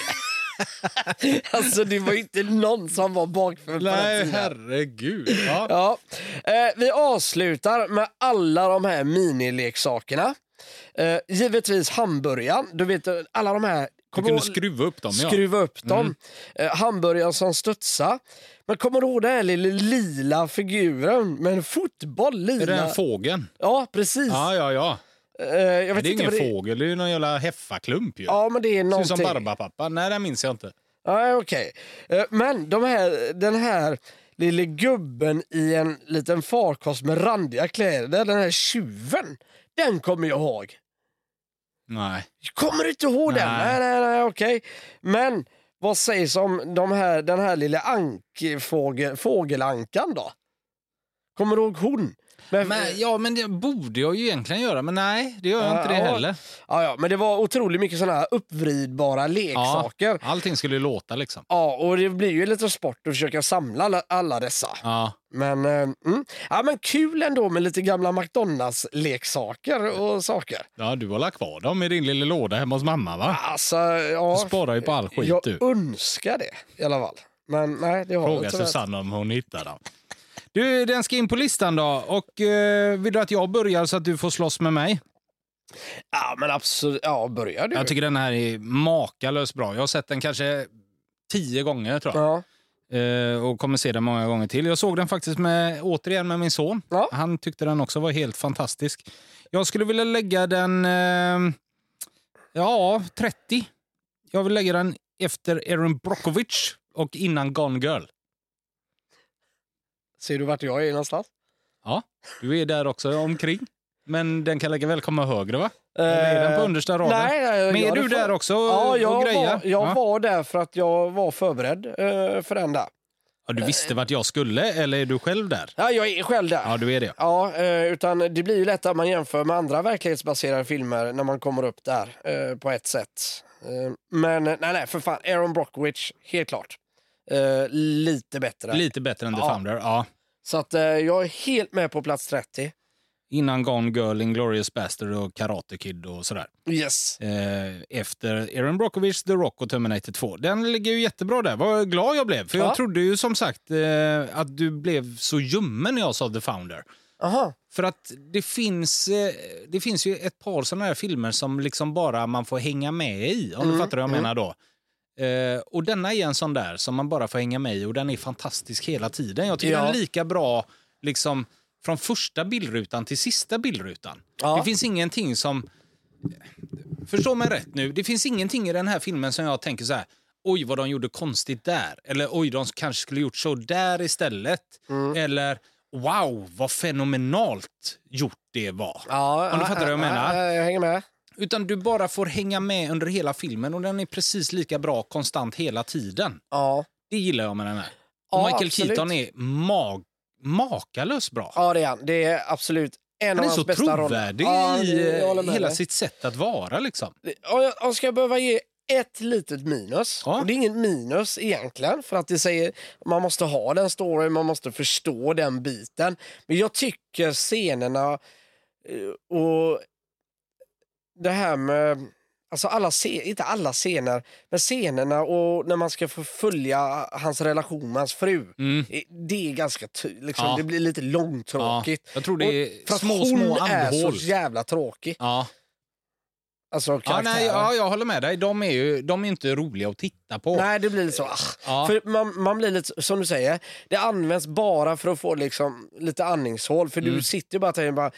[LAUGHS] alltså det var inte någon som var bakfull Nej, herregud. Ja. Ja. Eh, vi avslutar med alla de här minileksakerna. Eh, givetvis hamburgaren. Du vet alla de här... Du kunde skruva upp dem, ja. skruva upp dem. Mm. Eh, hamburgaren som studsar. Men kommer du ihåg den här lilla lila figuren med en fotboll? Lila. Är det den fågeln? Ja, precis. Ja, ja, ja. Eh, Det är inte ingen det fågel, det är ju någon jävla heffaklump ju. Ja, men det är Ser ut någonting. som Barbapapa. Nej, det minns jag inte. Nej, okej. Eh, Men de här, den här lille gubben i en liten farkost med randiga kläder, den här tjuven, den kommer jag ihåg. Nej. Kommer du inte ihåg den? Nej. Nej, nej, okej. Men vad sägs om de här, den här lilla ankfågel, fågelankan då? Kommer du ihåg hon? Men, Men, ja, men det borde jag ju egentligen göra, men nej, det gör jag Ja, inte det ja. heller. ja, ja, men det var otroligt mycket sådana här uppvridbara leksaker. Ja. Allting skulle låta liksom. och det blir ju lite sport att försöka samla alla, alla dessa. Ja. Men, eh, mm. ja, men kul ändå med lite gamla McDonalds-leksaker och saker. ja, du har lagt kvar dem i din lilla låda hemma hos mamma, va? Alltså, ja, Du sparar ju på all skit jag du. önskar det i alla fall. Men nej, det har jag Fråga. Susanne om hon hittar dem. Du, den ska in på listan då. Och eh, vill du att jag börjar så att du får slåss med mig? Ja, men absolut. Ja, börjar du? Jag tycker den här är makalöst bra. Jag har sett den kanske tio gånger tror jag. Ja. Eh, och kommer se den många gånger till. Jag såg den faktiskt med, återigen med min son. Ja. Han tyckte den också var helt fantastisk. Jag skulle vilja lägga den... Eh, ja, 30. Jag vill lägga den efter Erin Brockovich och innan Gone Girl. Ser du vart jag är någonstans? Ja, du är där också omkring. Men den kan lika väl komma högre, va? Eller är den på understa raden? Nej, nej, Men är du får- där också Ja, jag, och grejer? var, jag ja. var där för att jag var förberedd eh, för den där. Ja, du visste vart jag skulle, eller är du själv där? Ja, jag är själv där. Ja, du är det. Ja, eh, utan det blir ju lätt att man jämför med andra verklighetsbaserade filmer när man kommer upp där eh, på ett sätt. Eh, men eh, nej, nej, för fan. Aaron Brockovich, helt klart. Eh, lite bättre. Lite bättre än The Ja. Founder. Ja. Så att eh, jag är helt med på plats 30. Innan Gone Girl, Inglourious Bastard och Karate Kid och sådär. Yes. Eh, efter Aaron Brockovich, The Rock och Terminator 2. Den ligger ju jättebra där. Vad glad jag blev. För jag Ja. trodde ju som sagt eh, att du blev så ljummen när jag sa The Founder. Aha. För att det finns, eh, det finns ju ett par sådana här filmer som liksom bara man får hänga med i, om Mm, du fattar vad jag menar då. Eh, och denna är en sån där som man bara får hänga med i och den är fantastisk hela tiden. Jag tycker Ja. den är lika bra liksom från första bildrutan till sista bildrutan. Ja. Det finns ingenting som... Förstå mig rätt nu, det finns ingenting i den här filmen som jag tänker så här oj vad de gjorde konstigt där. Eller oj, de kanske skulle gjort så där istället. Mm. Eller wow, vad fenomenalt gjort det var. Ja, Om du fattar vad jag menar. ja, jag hänger med. Utan du bara får hänga med under hela filmen och den är precis lika bra konstant hela tiden. Ja. Det gillar jag med den här. Och Ja, Michael absolut. Keaton är mag makalöst bra. ja, det är han. Det är absolut en Han av är så bästa roller. trovärdig Ja, i eh, hela sitt sätt att vara. Liksom. Om ska jag behöva ge ett litet minus, Ja. och det är inget minus egentligen, för att det säger man måste ha den storyn, man måste förstå den biten. Men jag tycker scenerna eh, och det här med, alltså alla scener, inte alla scener, men scenerna och när man ska få följa hans relation med hans fru. Mm. eh, Det är ganska, liksom, Ja. det blir lite långtråkigt. Ja, jag tror det är Och för små, hon små är så jävla tråkig. Ja. Alltså Ja, nej, ja, jag håller med dig. De är ju de är inte roliga att titta på. Nej, det blir lite så. Ah. Ja. För man, man blir lite, som du säger, det används bara för att få liksom lite andningshål. För Mm. du sitter ju bara och tänker bara,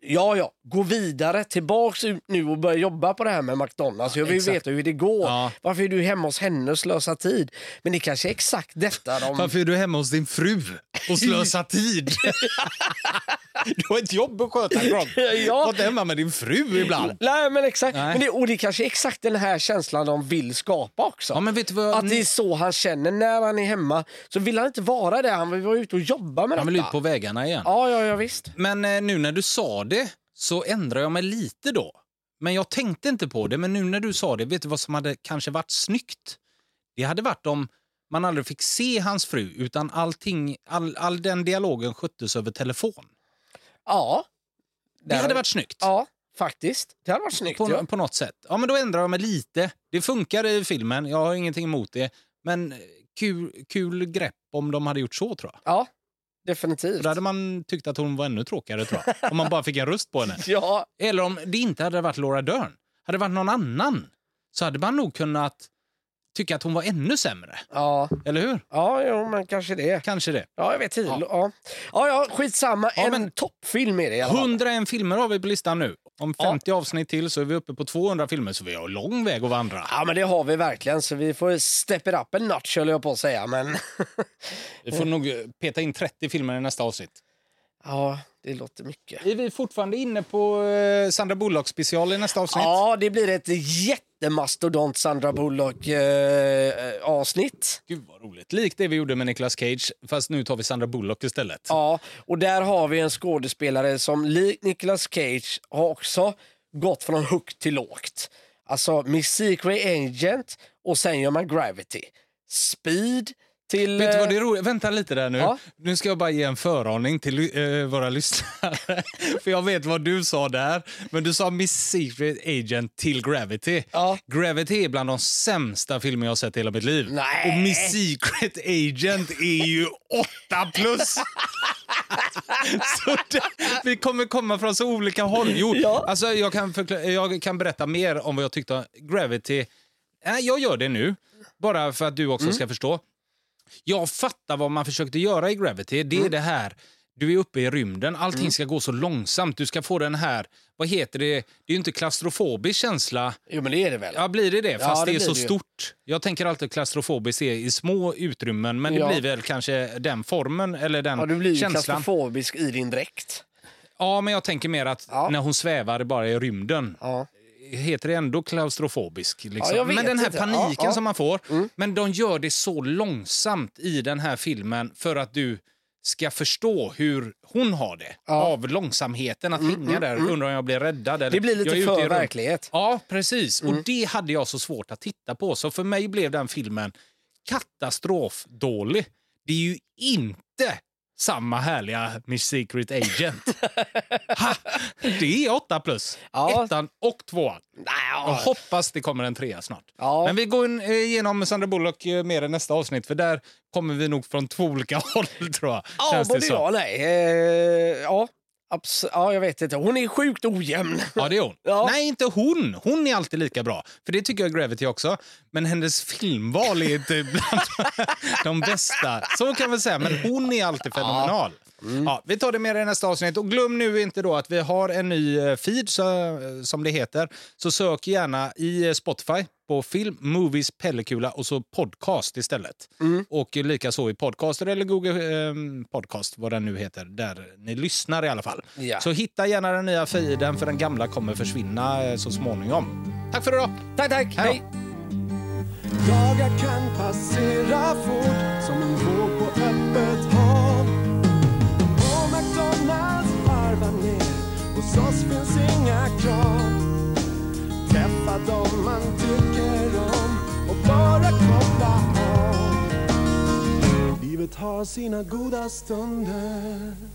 ja ja, gå vidare, tillbaks ut nu och börja jobba på det här med McDonalds. jag vill exakt. veta hur det går. Ja. Varför är du hemma hos henne och slösar tid? Men det kanske är exakt detta de... Varför är du hemma hos din fru och slösar [LAUGHS] tid? [LAUGHS] du har ett jobb att sköta, Gronk. Ja. Var hemma med din fru ibland. Nej, men exakt. Nej. Men det, och det kanske är exakt den här känslan de vill skapa också. Ja, men vet du vad? Att det är så han känner när han är hemma. Så vill han inte vara det, han vill vara ute och jobba med Han vill detta. ut på vägarna igen. Ja, ja, ja visst. Men eh, nu när du sa det så ändrar jag mig lite då. Men jag tänkte inte på det. Men nu när du sa det, vet du vad som hade kanske varit snyggt? Det hade varit om man aldrig fick se hans fru utan allting, all, all den dialogen sköttes över telefon. Ja. Det hade varit snyggt. Ja, faktiskt. Det hade varit snyggt. På, ja. på något sätt. Ja, men då ändrar jag mig lite. Det funkar i filmen, jag har ingenting emot det. Men kul, kul grepp om de hade gjort så tror jag. ja, definitivt. Då hade man tyckt att hon var ännu tråkigare tror jag. Om man bara fick en röst på henne. [LAUGHS] Ja, Eller om det inte hade varit Laura Dern. Hade det varit någon annan så hade man nog kunnat tycka att hon var ännu sämre. ja, Eller hur? ja jo, men kanske det. Kanske det. Ja, jag vet inte. Ja. Ja. Ja. Ja, skitsamma. Ja, en men- toppfilm är det i alla fall. 101 filmer har vi på listan nu. Om Ja. 50 avsnitt till så är vi uppe på 200 filmer, så vi har lång väg att vandra. Ja, men det har vi verkligen. Så vi får step it up en notch höll jag på att säga. Men Vi får nog peta in 30 filmer i nästa avsnitt. ja, det låter mycket. Är vi fortfarande inne på eh, Sandra Bullock special i nästa avsnitt? Ja, det blir ett jättemastodont Sandra Bullock eh. Gud vad roligt. Likt det vi gjorde med Nicolas Cage, fast nu tar vi Sandra Bullock istället. Ja, och där har vi en skådespelare som likt Nicolas Cage har också gått från högt till lågt. Alltså Miss Secret Agent och sen gör man Gravity. Speed till... Vet du vad det eh, är roligt? Vänta lite där nu. Ja. Nu ska jag bara ge en föraning till eh, våra lyssnare. [LAUGHS] För jag vet vad du sa där. Men du sa Miss Secret Agent till Gravity. Ja. Gravity är bland de sämsta filmer jag har sett i hela mitt liv. Nej. Och Miss Secret Agent är ju 8 plus. [LAUGHS] det, vi kommer komma från så olika håll. Jo, Ja. alltså jag, kan jag kan berätta mer om vad jag tyckte om Gravity. Nej, jag gör det nu, bara för att du också ska förstå. Jag fattar vad man försökte göra i Gravity. Det är det här Du är uppe i rymden, allting Mm. ska gå så långsamt. Du ska få den här, vad heter det, det är ju inte klaustrofobisk känsla. Jo, men det är det väl? Ja, blir det det? Fast det det är så det stort. Jag tänker alltid klaustrofobiskt är i små utrymmen, men det Ja. blir väl kanske den formen eller den Ja, du blir ju känslan. klaustrofobisk i din dräkt. Ja, men jag tänker mer att Ja. när hon svävar bara i rymden, Ja. Heter det ändå klaustrofobisk? Liksom. Ja, men den här inte. paniken Ja, som man får. Men de gör det så långsamt i den här filmen för att du ska förstå hur hon har det. Ja. Av långsamheten att hänga där. Undrar om jag blir räddad. Eller, Det blir lite för verklighet. Ja, precis. Mm. Och det hade jag så svårt att titta på. Så för mig blev den filmen katastrofdålig. Det är ju inte samma härliga Miss Secret Agent. [LAUGHS] ha, det är 8 plus. Ja. Ettan och tvåan. Jag ja. hoppas det kommer en trea snart. Ja. Men vi går in, eh, igenom Sandra Bullock eh, mer i nästa avsnitt för där kommer vi nog från två olika [LAUGHS] håll tror jag. Ja, Känns det både som. ja och nej. Eh, ja, abs- ja, jag vet inte. Hon är sjukt ojämn. Ja, det är hon. Ja. Nej, inte hon. Hon är alltid lika bra. För det tycker jag Gravity också. Men hennes filmval är inte [LAUGHS] bland de bästa. Så kan vi säga. Men hon är alltid fenomenal. Ja, vi tar det mer i nästa avsnitt. Och glöm nu inte då att vi har en ny eh, feed, så, som det heter. Så sök gärna i eh, Spotify på film, movies, pellekula och så podcast istället. Och lika så i podcaster eller Google eh, podcast, vad den nu heter, där ni lyssnar i alla fall. Ja. Så hitta gärna den nya feeden för den gamla kommer försvinna eh, så småningom. Tack för idag! Tack, tack. Hej. Dagar kan passera fort som en våg på öppet hav. Och McDonalds varvar ner, hos oss finns inga krav. Träffa dem man tycker Livet har sina goda stunder.